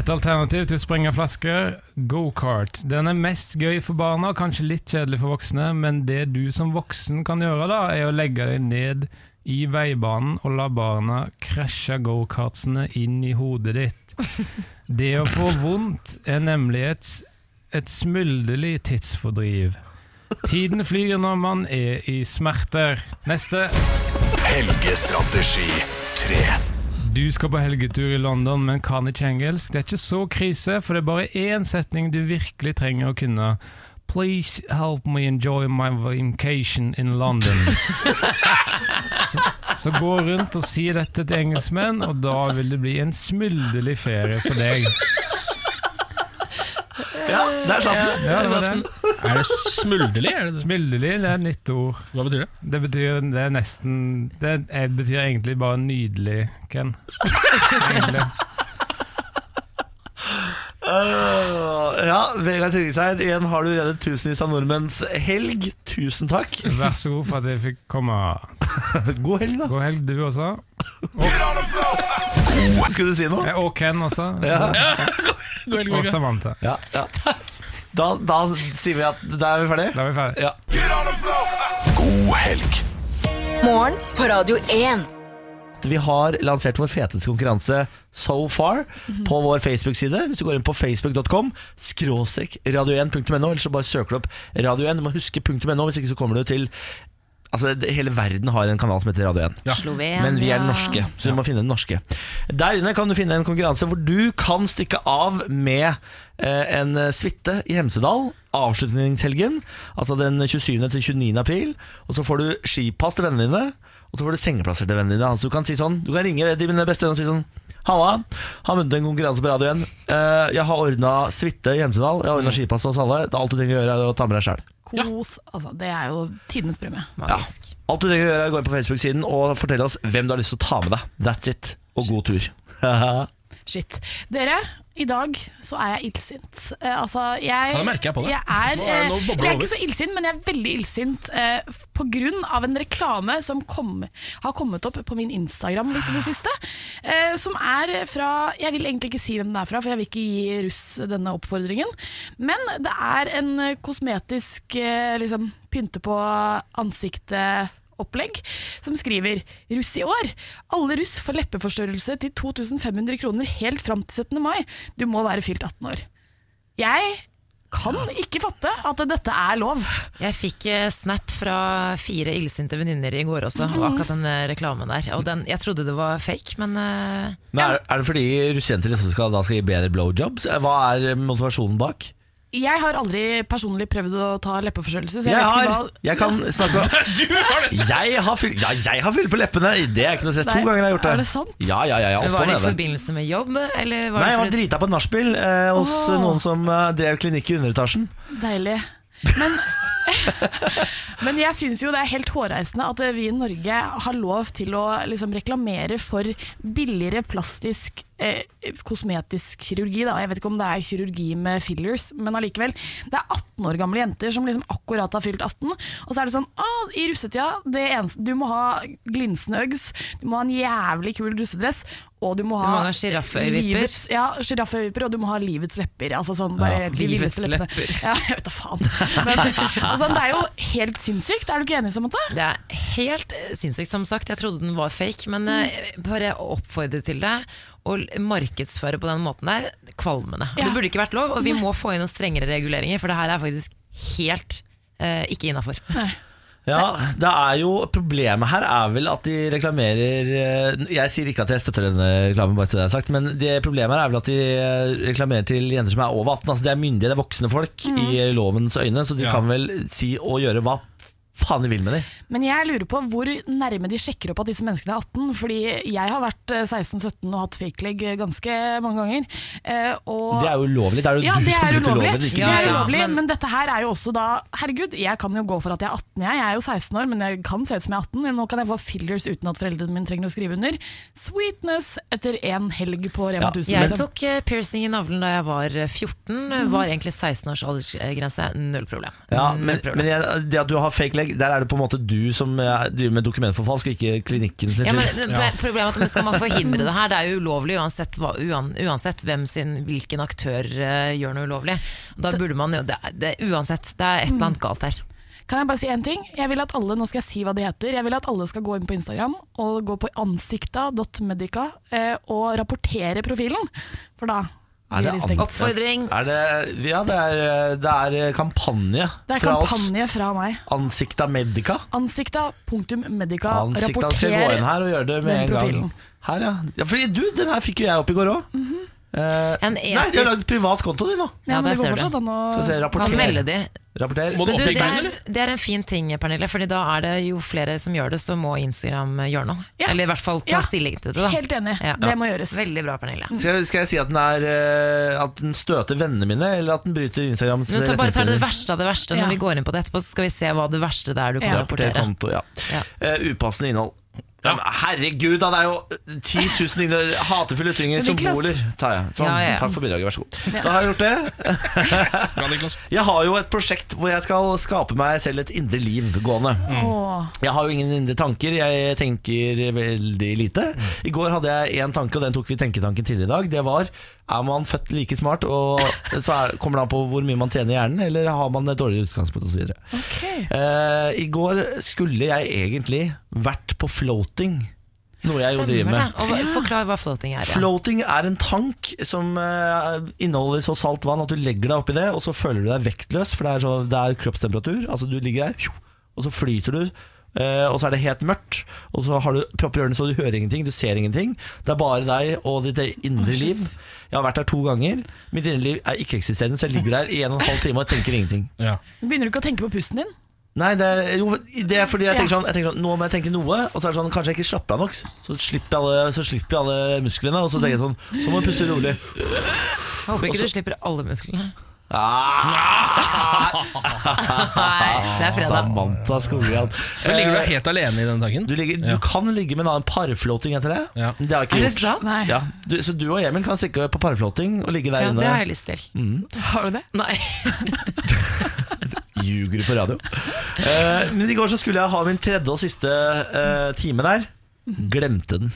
Et alternativ til å sprenge flasker, gokart. Den er mest gøy for barna, kanskje litt kjedelig for voksne, men det du som voksen kan gjøre, da, er å legge deg ned i veibanen og la barna krasje gokartsene inn i hodet ditt. Det å få vondt er nemlig et, et smulderlig tidsfordriv. Tiden flyr når man er i smerter. Neste. Helgestrategi 3. Du skal på helgetur i London, men kan ikke engelsk. Det er ikke så krise, for det er bare én setning du virkelig trenger å kunne. Please help me enjoy my vacation in London. <laughs> så, så gå rundt og si dette til engelskmenn, og da vil det bli en smulderlig ferie på deg. Ja, der satt den. Ja, det var den. Er det smulderlig? Er det det? Smulderlig det er et nytt ord. Hva betyr det? Det betyr, det er nesten Det er- betyr egentlig bare nydelig, Ken. <laughs> Egentlig. Øh, ja, Vegard Tryggeseid, igjen har du reddet tusenvis av nordmenns helg. Tusen takk. Vær så god for at jeg fikk komme. <laughs> God helg, da. God helg, du også. <laughs> Skulle du si noe? Og Ken også. Ja. <laughs> God helg, Og Samantha. Ja, ja. Da, da sier vi at da er vi ferdige. Da er vi ferdige. Ja. God helg. Morgen på Radio 1. Vi har lansert vår feteste konkurranse so far på vår Facebook-side. Hvis du går inn på facebook.com, skråstrek radio1.no, eller så bare søker du opp Radio1. Du må huske .no, hvis ikke så kommer du til Altså, Hele verden har en kanal som heter Radio 1. Slovenia. Men vi er norske, så vi må finne den norske. Der inne kan du finne en konkurranse hvor du kan stikke av med eh, en suite i Hemsedal. Avslutningshelgen, altså den 27. til 29. april. Og så får du skipass til vennene dine, og så får du sengeplasser til vennene dine. Altså, du kan si sånn, du kan ringe dine beste venner og si sånn Halla, har vunnet en konkurranse på radioen. Uh, jeg har ordna suite i Hemsedal. Jeg har ordna skipass til oss alle. Det er alt du trenger å gjøre, er å ta med deg sjæl. Kos. Altså, det er jo tidenes premie. Ja. Alt du trenger å gjøre, er å gå inn på Facebook-siden og fortelle oss hvem du har lyst til å ta med deg. That's it. Og god tur. Shit. Dere, i dag så er jeg illsint. Uh, altså, jeg, da merker jeg på det. Jeg er, uh, eh, jeg er ikke så illsint, men jeg er veldig illsint uh, pga. på grunn av en reklame som kom, har kommet opp på min Instagram litt i det siste. Uh, som er fra Jeg vil egentlig ikke si hvem den er fra, for jeg vil ikke gi russ denne oppfordringen. Men det er en eh, kosmetisk eh, liksom, pynte på ansiktet opplegg som skriver Russ i år. Alle russ får leppeforstørrelse til 2500 kroner helt fram til 17. mai. Du må være fylt 18 år. Jeg kan ikke fatte at dette er lov. Jeg fikk eh, snap fra fire illsinte venninner i går også, og akkurat den eh, reklamen der. Og den, jeg trodde det var fake, men eh, Men er, er det fordi russejenter liksom skal, da skal gi bedre blowjobs? Hva er motivasjonen bak? Jeg har aldri personlig prøvd å ta leppeforstørrelse, så jeg, Jeg vet har! ikke hva Jeg kan snakke om <laughs> Du har det! Jeg har fyll, ja, jeg har fyll på leppene! Det er ikke noe stress. To ganger jeg har jeg gjort det. er det sant? Ja, ja, ja, ja opp var det i nede. forbindelse med jobb, eller var Nei, jeg var drita på nachspiel eh, hos oh. noen som eh, drev klinikk i underetasjen. Deilig. Men, <laughs> men jeg syns jo det er helt hårreisende at vi i Norge har lov til å liksom reklamere for billigere plastisk eh, kosmetisk kirurgi. Da. Jeg vet ikke om det er kirurgi med fillers, men allikevel. Det er 18 år gamle jenter som liksom akkurat har fylt 18, og så er det sånn ah, i russetida, det eneste, du må ha glinsende Uggs, du må ha en jævlig kul russedress, og du må ha ha sjirafføyevipper. Ja, sjirafføyevipper, og du må ha livets lepper. Altså sånn, bare ja, Livets lepper. Ja, jeg vet da faen. Men altså, det er jo helt sinnssykt. Er du ikke enig, Samantha? Det er helt eh, sinnssykt, som sagt. Jeg trodde den var fake, men mm. bare oppfordre til det. Å markedsføre på den måten der, kvalmende. Ja. Det burde ikke vært lov, og vi må få inn noen strengere reguleringer, for det her er faktisk helt eh, ikke innafor. Ja, det er jo Problemet her er vel at de reklamerer eh, Jeg sier ikke at jeg støtter denne reklamen, bare til det jeg sagt, men det problemet her er vel at de eh, reklamerer til jenter som er over 18. Altså De er myndige, det er voksne folk i lovens øyne, så de Ja. kan vel si og gjøre hva faen de vil med dem. Men jeg lurer på hvor nærme de sjekker opp at disse menneskene er 18. Fordi jeg har vært eh, 16-17 og hatt fake leg ganske mange ganger. Eh, og Det er jo ulovlig. Det er jo ja, du det som er bryter loven, ikke det er ulovlig men- men... dette her er jo også da Herregud, jeg kan jo gå for at jeg er 18, jeg. Jeg er jo 16 år, men jeg kan se ut som jeg er 18. Nå kan jeg få fillers uten at foreldrene mine trenger å skrive under. Sweetness etter en helg på Rema Ja, 1000. Jeg liksom. tok eh, piercing i navlen da jeg var eh, 14. Var egentlig 16 års aldersgrense. Null problem. Ja, Null men, problem. men jeg, det at du har fake leg der, der er det på en måte du som eh, driver med dokumentforfalsk, ikke klinikken sin Ja, men skyld. Problemet er at Skal man forhindre det her, det er jo ulovlig uansett, hva, uansett hvem sin, hvilken aktør uh, gjør noe ulovlig. Da burde man jo, det, det, Uansett, det er et eller annet galt her. Kan jeg bare si en ting? Jeg vil at alle, Nå skal jeg si hva de heter. Jeg vil at alle skal gå inn på Instagram og gå på ansikta.medica eh, og rapportere profilen. For da Er det blir. Oppfordring. Er det, ja, det er, det er kampanje Det er fra kampanje fra meg. oss. Ansikta Medica. Ansikta.medica. Ansikta skal gå inn her og gjøre det med den en gang. profilen. Her, ja. ja. Fordi du, den her fikk jo jeg opp i går òg. En nei, de har etisk- lagd privat konto, de nå. Ja, men det går ser du. fortsatt an å Kan melde de. Rapporter. Må du du, det, er, det er en fin ting, Pernille, Fordi da er det jo flere som gjør det, så må Instagram gjøre noe. Ja. Eller i hvert fall ta Ja. stilling til det. Da. Helt enig. Ja. Det må gjøres. Veldig bra, Pernille. Skal jeg, skal jeg si at den, er, eh, at den støter vennene mine, eller at den bryter Instagrams Men ta, bare ta det verste av det verste. Ja. Når vi går inn på det etterpå, så skal vi se hva det verste det er du kan Ja. Rapporter rapportere. konto, ja. Ja. Eh, upassende innhold. Ja, herregud, da, det er jo 10 000 igno- hatefulle ytringer, som boler. Sånn, Ja, ja. Takk for bidraget, vær så god. Da har jeg gjort det. <laughs> Jeg har jo et prosjekt hvor jeg skal skape meg selv et indre liv gående. Åh. Jeg har jo ingen indre tanker, jeg tenker veldig lite. I går hadde jeg én tanke, og den tok vi Tenketanken tidligere i dag. Det var er man født like smart, og så er, kommer det an på hvor mye man tjener i hjernen, eller har man et dårligere utgangspunkt osv. Okay. Uh, I går skulle jeg egentlig vært på floating, noe jeg jo driver med. Og Forklar hva floating er. Ja. Floating er en tank som eh, inneholder så salt vann at du legger deg oppi det, og så føler du deg vektløs, for det er, så, det er kroppstemperatur. Altså Du ligger der, og så flyter du. eh, og så er det helt mørkt, og så har du propper i ørene så du hører ingenting, du ser ingenting. Det er bare deg og ditt indre liv. Jeg har vært der to ganger. Mitt indre liv er ikke-eksisterende, så jeg ligger der i en og en halv time og tenker ingenting. Ja. Begynner du ikke å tenke på pusten din? Nei, det er, jo, det er fordi jeg tenker, sånn, jeg tenker sånn Nå må jeg tenke noe, og så er det sånn Kanskje jeg ikke slapper av nok. Så slipper jeg alle, så slipper jeg alle musklene, og så tenker jeg sånn Så må jeg puste rolig. Jeg håper ikke du slipper alle musklene. Ah, <laughs> Nei, det er fredag. Samantha Skogran. Men Ligger du Eh, helt alene i denne tanken? du, ligger, Ja. kan ligge med en annen parflåting etter det. Ja. Men Det har jeg ikke Er det gjort. sant? Nei. Ja, du, så du og Emil kan stikke på parflåting og ligge der Ja, inne. det har jeg lyst til. Har du det? Nei. <laughs> Ljuger på radio. Eh, men i går så skulle jeg ha min tredje og siste eh, time der. Glemte den.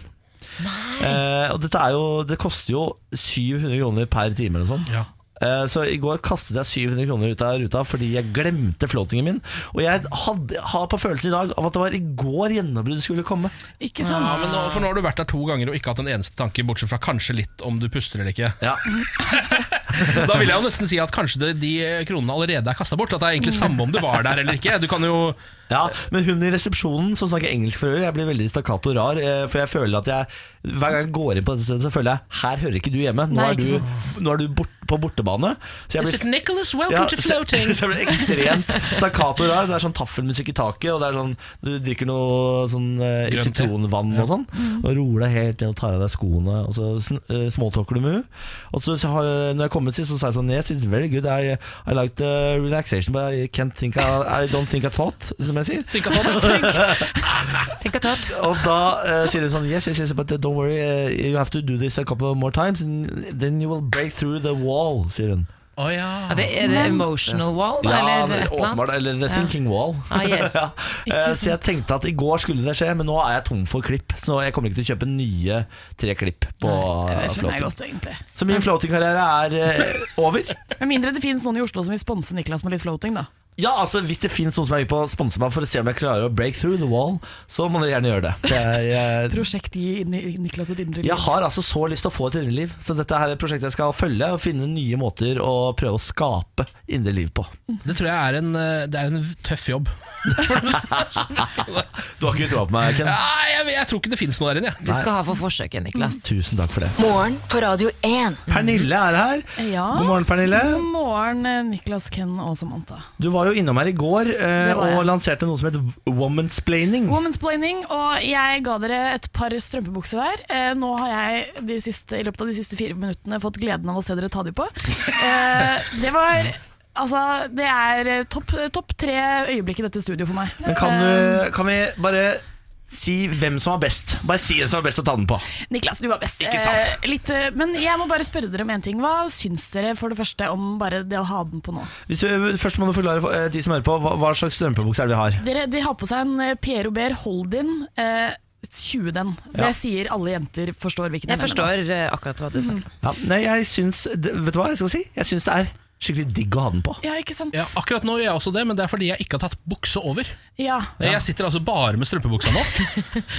Eh, og dette er jo Det koster jo 700 kroner per time eller noe sånt. Ja. Eh, Så i går kastet jeg 700 kroner ut av ruta fordi jeg glemte flåtingen min. Og jeg hadde, har på følelsen i dag av at det var i går gjennombruddet skulle komme. Ikke sant? Ja, men nå, for nå har du vært der to ganger og ikke hatt en eneste tanke, bortsett fra kanskje litt om du puster eller ikke. Ja, <laughs> Da vil jeg jo nesten si at kanskje de kronene allerede er kasta bort. At det er egentlig samme om du var der eller ikke. Du kan jo ja Men hun i resepsjonen som snakker engelsk for øvrig, jeg blir veldig stakkato rar. eh, For jeg føler at jeg hver gang jeg går inn på dette stedet, så føler jeg her hører ikke du hjemme. Nå er du, nå er du bort, på bortebane. Så jeg Is it Nicholas? Welcome Ja, to floating. <laughs> Så jeg blir ekstremt stakkato rar. Det er sånn taffelmusikk i taket, og det er sånn du drikker noe sånn eh, sitronvann og sånn. Og roer deg helt ned og tar av deg skoene, og så småtalker eh, du med henne. Og så så har, når jeg kom ut sist, så sa jeg sånn Yes, it's very good. I, I like the relaxation, but I can't think I, I don't think I thought, som jeg sier. Think <laughs> et. Og da uh, sier hun sånn Yes, yes, yes, but don't worry, eh, you have to do this a couple of more times, and then you will break through the wall, sier hun. Oh, ja. Er det, er det emotional wall, Ja, eller et eller åpenbart. annet? Eller the thinking wall. Ah, yes. <laughs> ja. Eh, Så jeg tenkte at i går skulle det skje, men nå er jeg tom for klipp. Så jeg kommer ikke til å kjøpe nye tre klipp på Nei, floating. godt. Så min floatingkarriere er eh, over. <laughs> Med mindre det finnes noen i Oslo som vil sponse Niklas med litt floating, da. Ja, altså Hvis det finnes noen som er med på å sponse meg for å se om jeg klarer å break through the wall, så må dere gjerne gjøre det. Jeg, jeg, Prosjekt i Niklas sitt indre liv. jeg har altså så lyst til å få et indre liv, så dette her er et prosjekt jeg skal følge og finne nye måter å prøve å skape indre liv på. Det tror jeg er en, eh, det er en tøff jobb. <laughs> Du har ikke troa på meg, Ken? Nei, jeg, jeg tror ikke det finnes noe der inne. Du skal ha for forsøket, Niklas. Tusen takk for det. Morgen på Radio 1. Pernille er her. Ja. God morgen, Pernille. God morgen, eh, Niklas, Ken og Samantha. Du var jo innom her i går eh, var og lanserte noe som heter womansplaining. Womansplaining, og jeg ga dere et par strømpebukser hver. Eh, nå har jeg de siste, i løpet av de siste fire minuttene fått gleden av å se dere ta de på. Eh, det var Altså, det er eh, topp topp tre øyeblikk i dette studioet for meg. Men kan, du, kan vi bare Si hvem som var best. Bare si hvem som var best å ta den på. Niklas, du var best. Ikke sant? Eh, litt, eh, men jeg må bare spørre dere om en ting. Hva syns dere for det første om bare det å ha den på nå? Hvis du, først må du forklare for, eh, de som hører på, hva, hva slags strømpebukse er det vi har. Dere, de har på seg en eh, Pierre Robert Hold-in. Eh, 20 den. Ja. Det sier alle jenter forstår hvilken Jeg mener Jeg forstår eh, akkurat hva du snakker om. Ja, nei, jeg syns Vet du hva jeg skal si? Jeg syns det er skikkelig digg å ha den på. Ja, ikke sant? Ja, akkurat nå gjør jeg også det, men det er fordi jeg ikke har tatt bukse over. Ja. Jeg sitter altså bare med strømpebuksa nå.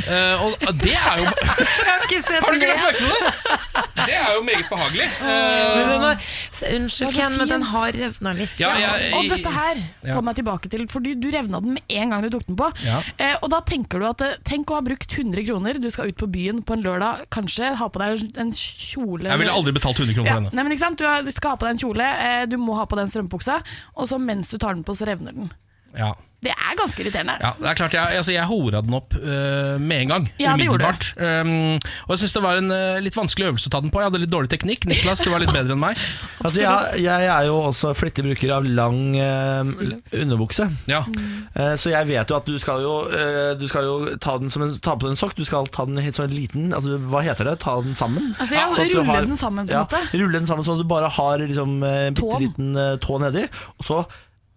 uh, <laughs> og det er jo har du ikke lagt merke til det? Det er jo meget behagelig. Men Eh, den har, så, unnskyld, Ken, men den har revna litt. ja, jeg, Og dette her Ja. får meg tilbake til For du, du revna den med en gang du tok den på. Ja. Eh, og da tenker du at eh, Tenk å ha brukt 100 kroner, du skal ut på byen på en lørdag, kanskje ha på deg en kjole jeg ville aldri betalt 100 kroner ja, for denne. nei, men ikke sant? Du, du skal ha på deg en kjole, eh, du må ha på den strømpebuksa, og så mens du tar den på, så revner den. Ja. Det er ganske irriterende. Ja, det er klart Jeg, altså jeg hora den opp uh, med en gang. Ja, det gjorde umiddelbart. Um, og jeg syns det var en uh, litt vanskelig øvelse å ta den på. Jeg hadde litt dårlig teknikk. Niklas, du var litt bedre enn meg. <laughs> Altså, jeg, jeg er jo også flittig bruker av lang uh, underbukse. Ja, Eh, så jeg vet jo at du skal jo, du skal jo ta, den som en, ta på den en sokk. Du skal ta den helt sånn liten altså, Hva heter det? Ta den sammen? Altså, ja, Sånn rulle har- den sammen, på en ja, måte. Rulle den sammen sånn at du bare har liksom, en bitte liten tå nedi. Og så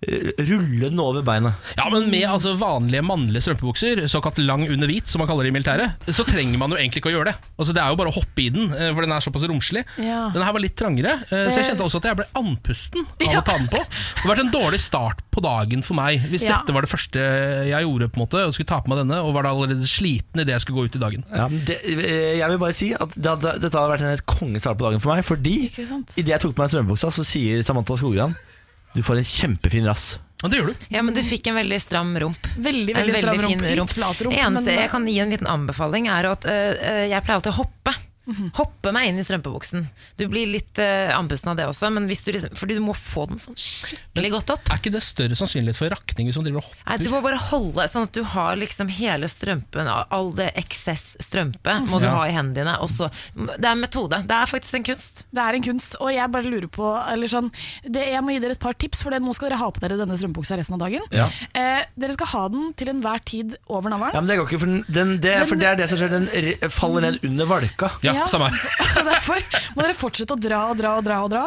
eh, rulle den over beinet. ja men med altså, vanlige mannlige strømpebukser, såkalt lang under hvit, som man kaller det i militæret, så trenger man jo egentlig ikke å gjøre det. Altså, det er jo bare å hoppe i den, eh, for den er såpass romslig. Ja. Den her var litt trangere, eh, så jeg kjente også at jeg ble andpusten av Ja. å ta den på. Det har vært en dårlig start på dagen for meg, hvis Ja. dette var det første jeg gjorde, på en måte, og skulle ta på meg denne, og var da allerede sliten idet jeg skulle gå ut i dagen. Ja, det, jeg vil bare si at det hadde, dette hadde vært en helt kongestart på dagen for meg. Fordi idet jeg tok på meg strømpebuksa, så sier Samantha Skogran du får en kjempefin rass. Og det gjør du. Ja, men du fikk en veldig stram rump. Veldig, veldig, veldig stram rump. rump. Litt flat rump. Eneste men- jeg kan gi en liten anbefaling, er at øh, øh, jeg pleier alltid å hoppe. Hoppe meg inn i strømpebuksen. Du blir litt uh, andpusten av det også, men hvis du liksom, fordi du må få den sånn skikkelig godt opp. Er ikke det større sannsynlighet for rakning hvis man driver og Nei, du må bare holde sånn at du har liksom hele strømpen, all det eksess strømpe må du Ja. ha i hendene dine. Også, det er en metode. Det er faktisk en kunst. Det er en kunst, og jeg bare lurer på eller sånn, det, Jeg må gi dere et par tips, for det, nå skal dere ha på dere denne strømpebuksa resten av dagen. Ja. Eh, dere skal ha den til enhver tid over navlen. Ja, men det går ikke, for, den, den, det, for det er det som skjer. Den faller ned under valka. Ja, Ja. samme her. <laughs> Og Derfor må dere fortsette å dra og dra og dra. og dra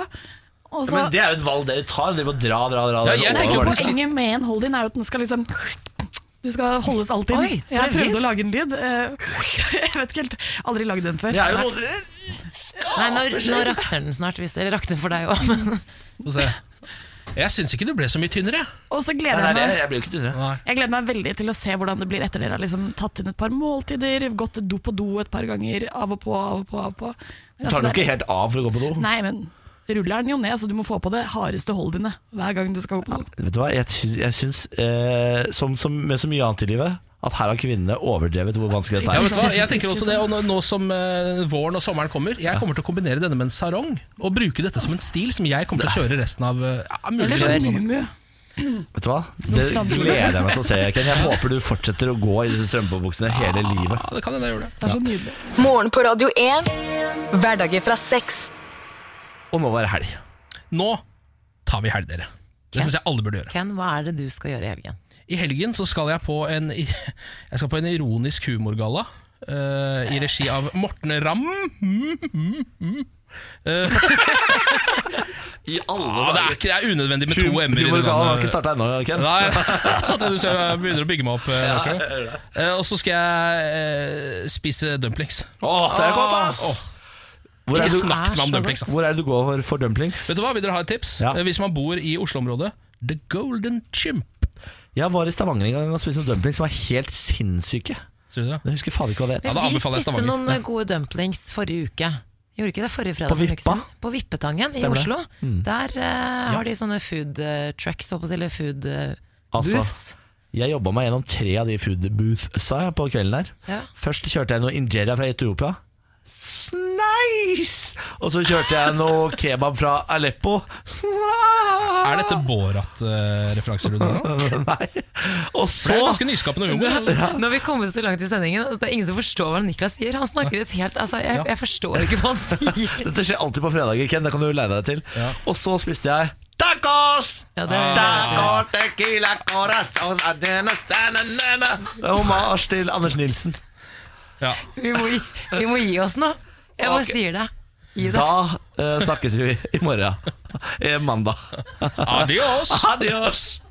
Også, Ja, men det er jo et valg dere tar. Dere må dra, dra, dra. Ja, den jeg valka. Poenget med en hold-in er jo at den skal liksom Du skal holdes alltid inn. Oi, Jeg prøvde å lage en lyd. eh, <laughs> Jeg vet ikke helt. Aldri lagd den før. Det er jo Nei. noe Nei, nå, nå rakner den snart, hvis dere rakner for deg òg. Jeg syns ikke du ble så mye tynnere. Og så gleder nei, jeg meg jeg blir jo ikke tynnere. Jeg gleder meg veldig til å se hvordan det blir etter dere har liksom tatt inn et par måltider, gått do på do et par ganger, av og på, av og på. av og på. Du tar den jo ikke helt av for å gå på do. Nei, men ruller den jo ned, så du må få på det hardeste holdet dine hver gang du skal gå på do. Vet du hva, jeg syns, jeg syns eh, som, som med så mye annet i livet, at her har kvinnene overdrevet hvor vanskelig dette er. Ja, vet du hva? Jeg tenker også det, og nå, nå som uh, våren og sommeren kommer Jeg kommer til å kombinere denne med en sarong, og bruke dette som en stil som jeg kommer til å kjøre resten av uh, ja, mulig sånn. Vet du hva? Det gleder jeg meg til å se, Ken. Jeg håper du fortsetter å gå i disse strømpebuksene hele livet. Ja, det kan jeg, jeg gjør det. Det er så nydelig. Morgen på Radio 1. Hverdager fra seks. Og nå var det helg. Nå tar vi helg, dere. Det syns jeg alle burde gjøre. Ken, hva er det du skal gjøre i helgen? I helgen så skal jeg på en, <laughs> jeg skal på en ironisk humorgalla. Uh, I regi av Morten Ramm. I alle Ja, det, er ikke, det er unødvendig med to m-er. Humorgalla det har ikke starta ennå, Ken. Nei, at du ser jeg begynner å bygge meg opp. akkurat. Eh, og så skal jeg spise dumplings. Åh, det er godt, ass! Oh. Hvor, Ikke snakk meg om dumplings. da. hvor er det du går for, dumplings? Vet du hva, Vil dere ha et tips? Ja. Hvis man bor i Oslo-området, The Golden Chimp. Jeg var i Stavanger en gang og spiste noen dumplings som var helt sinnssyke. Du det? Jeg husker faen ikke hva det Ja, da Vi anbefaler jeg spiste Stavanger. noen eh, gode dumplings forrige uke. Gjorde ikke det forrige fredag? På for en uke Vippa? siden? På Vippetangen i Stemmer det. Oslo. Der eh, har de sånne food eh, trucks, holdt på å si, eller food uh, Altså, booths. jeg jobba meg gjennom tre av de food boothsa på kvelden der. Ja. Først kjørte jeg noe injera fra Etiopia. Nice! Og så kjørte jeg noe kebab fra Aleppo. Er dette Borat-referanser du drar nå? <laughs> Nei. Og så det er ganske nyskapende humor. Nå har vi kommet så langt i sendingen at det er ingen som forstår hva Niklas sier. Han snakker et helt Altså, jeg, Ja. jeg forstår ikke hva han sier. <laughs> Dette skjer alltid på fredager, Ken. Det kan du leie deg til. Ja. Og så spiste jeg tacos! Ja, det er- Taco, tequila, corazón, adena, sananana. Det er hommage til Anders Nilsen. Ja. <laughs> Vi må, gi, vi må gi oss nå. Jeg bare okay. sier det. Gi det. Da eh, snakkes vi i morgen. <laughs> Eh, mandag. Adios! <laughs> Adios!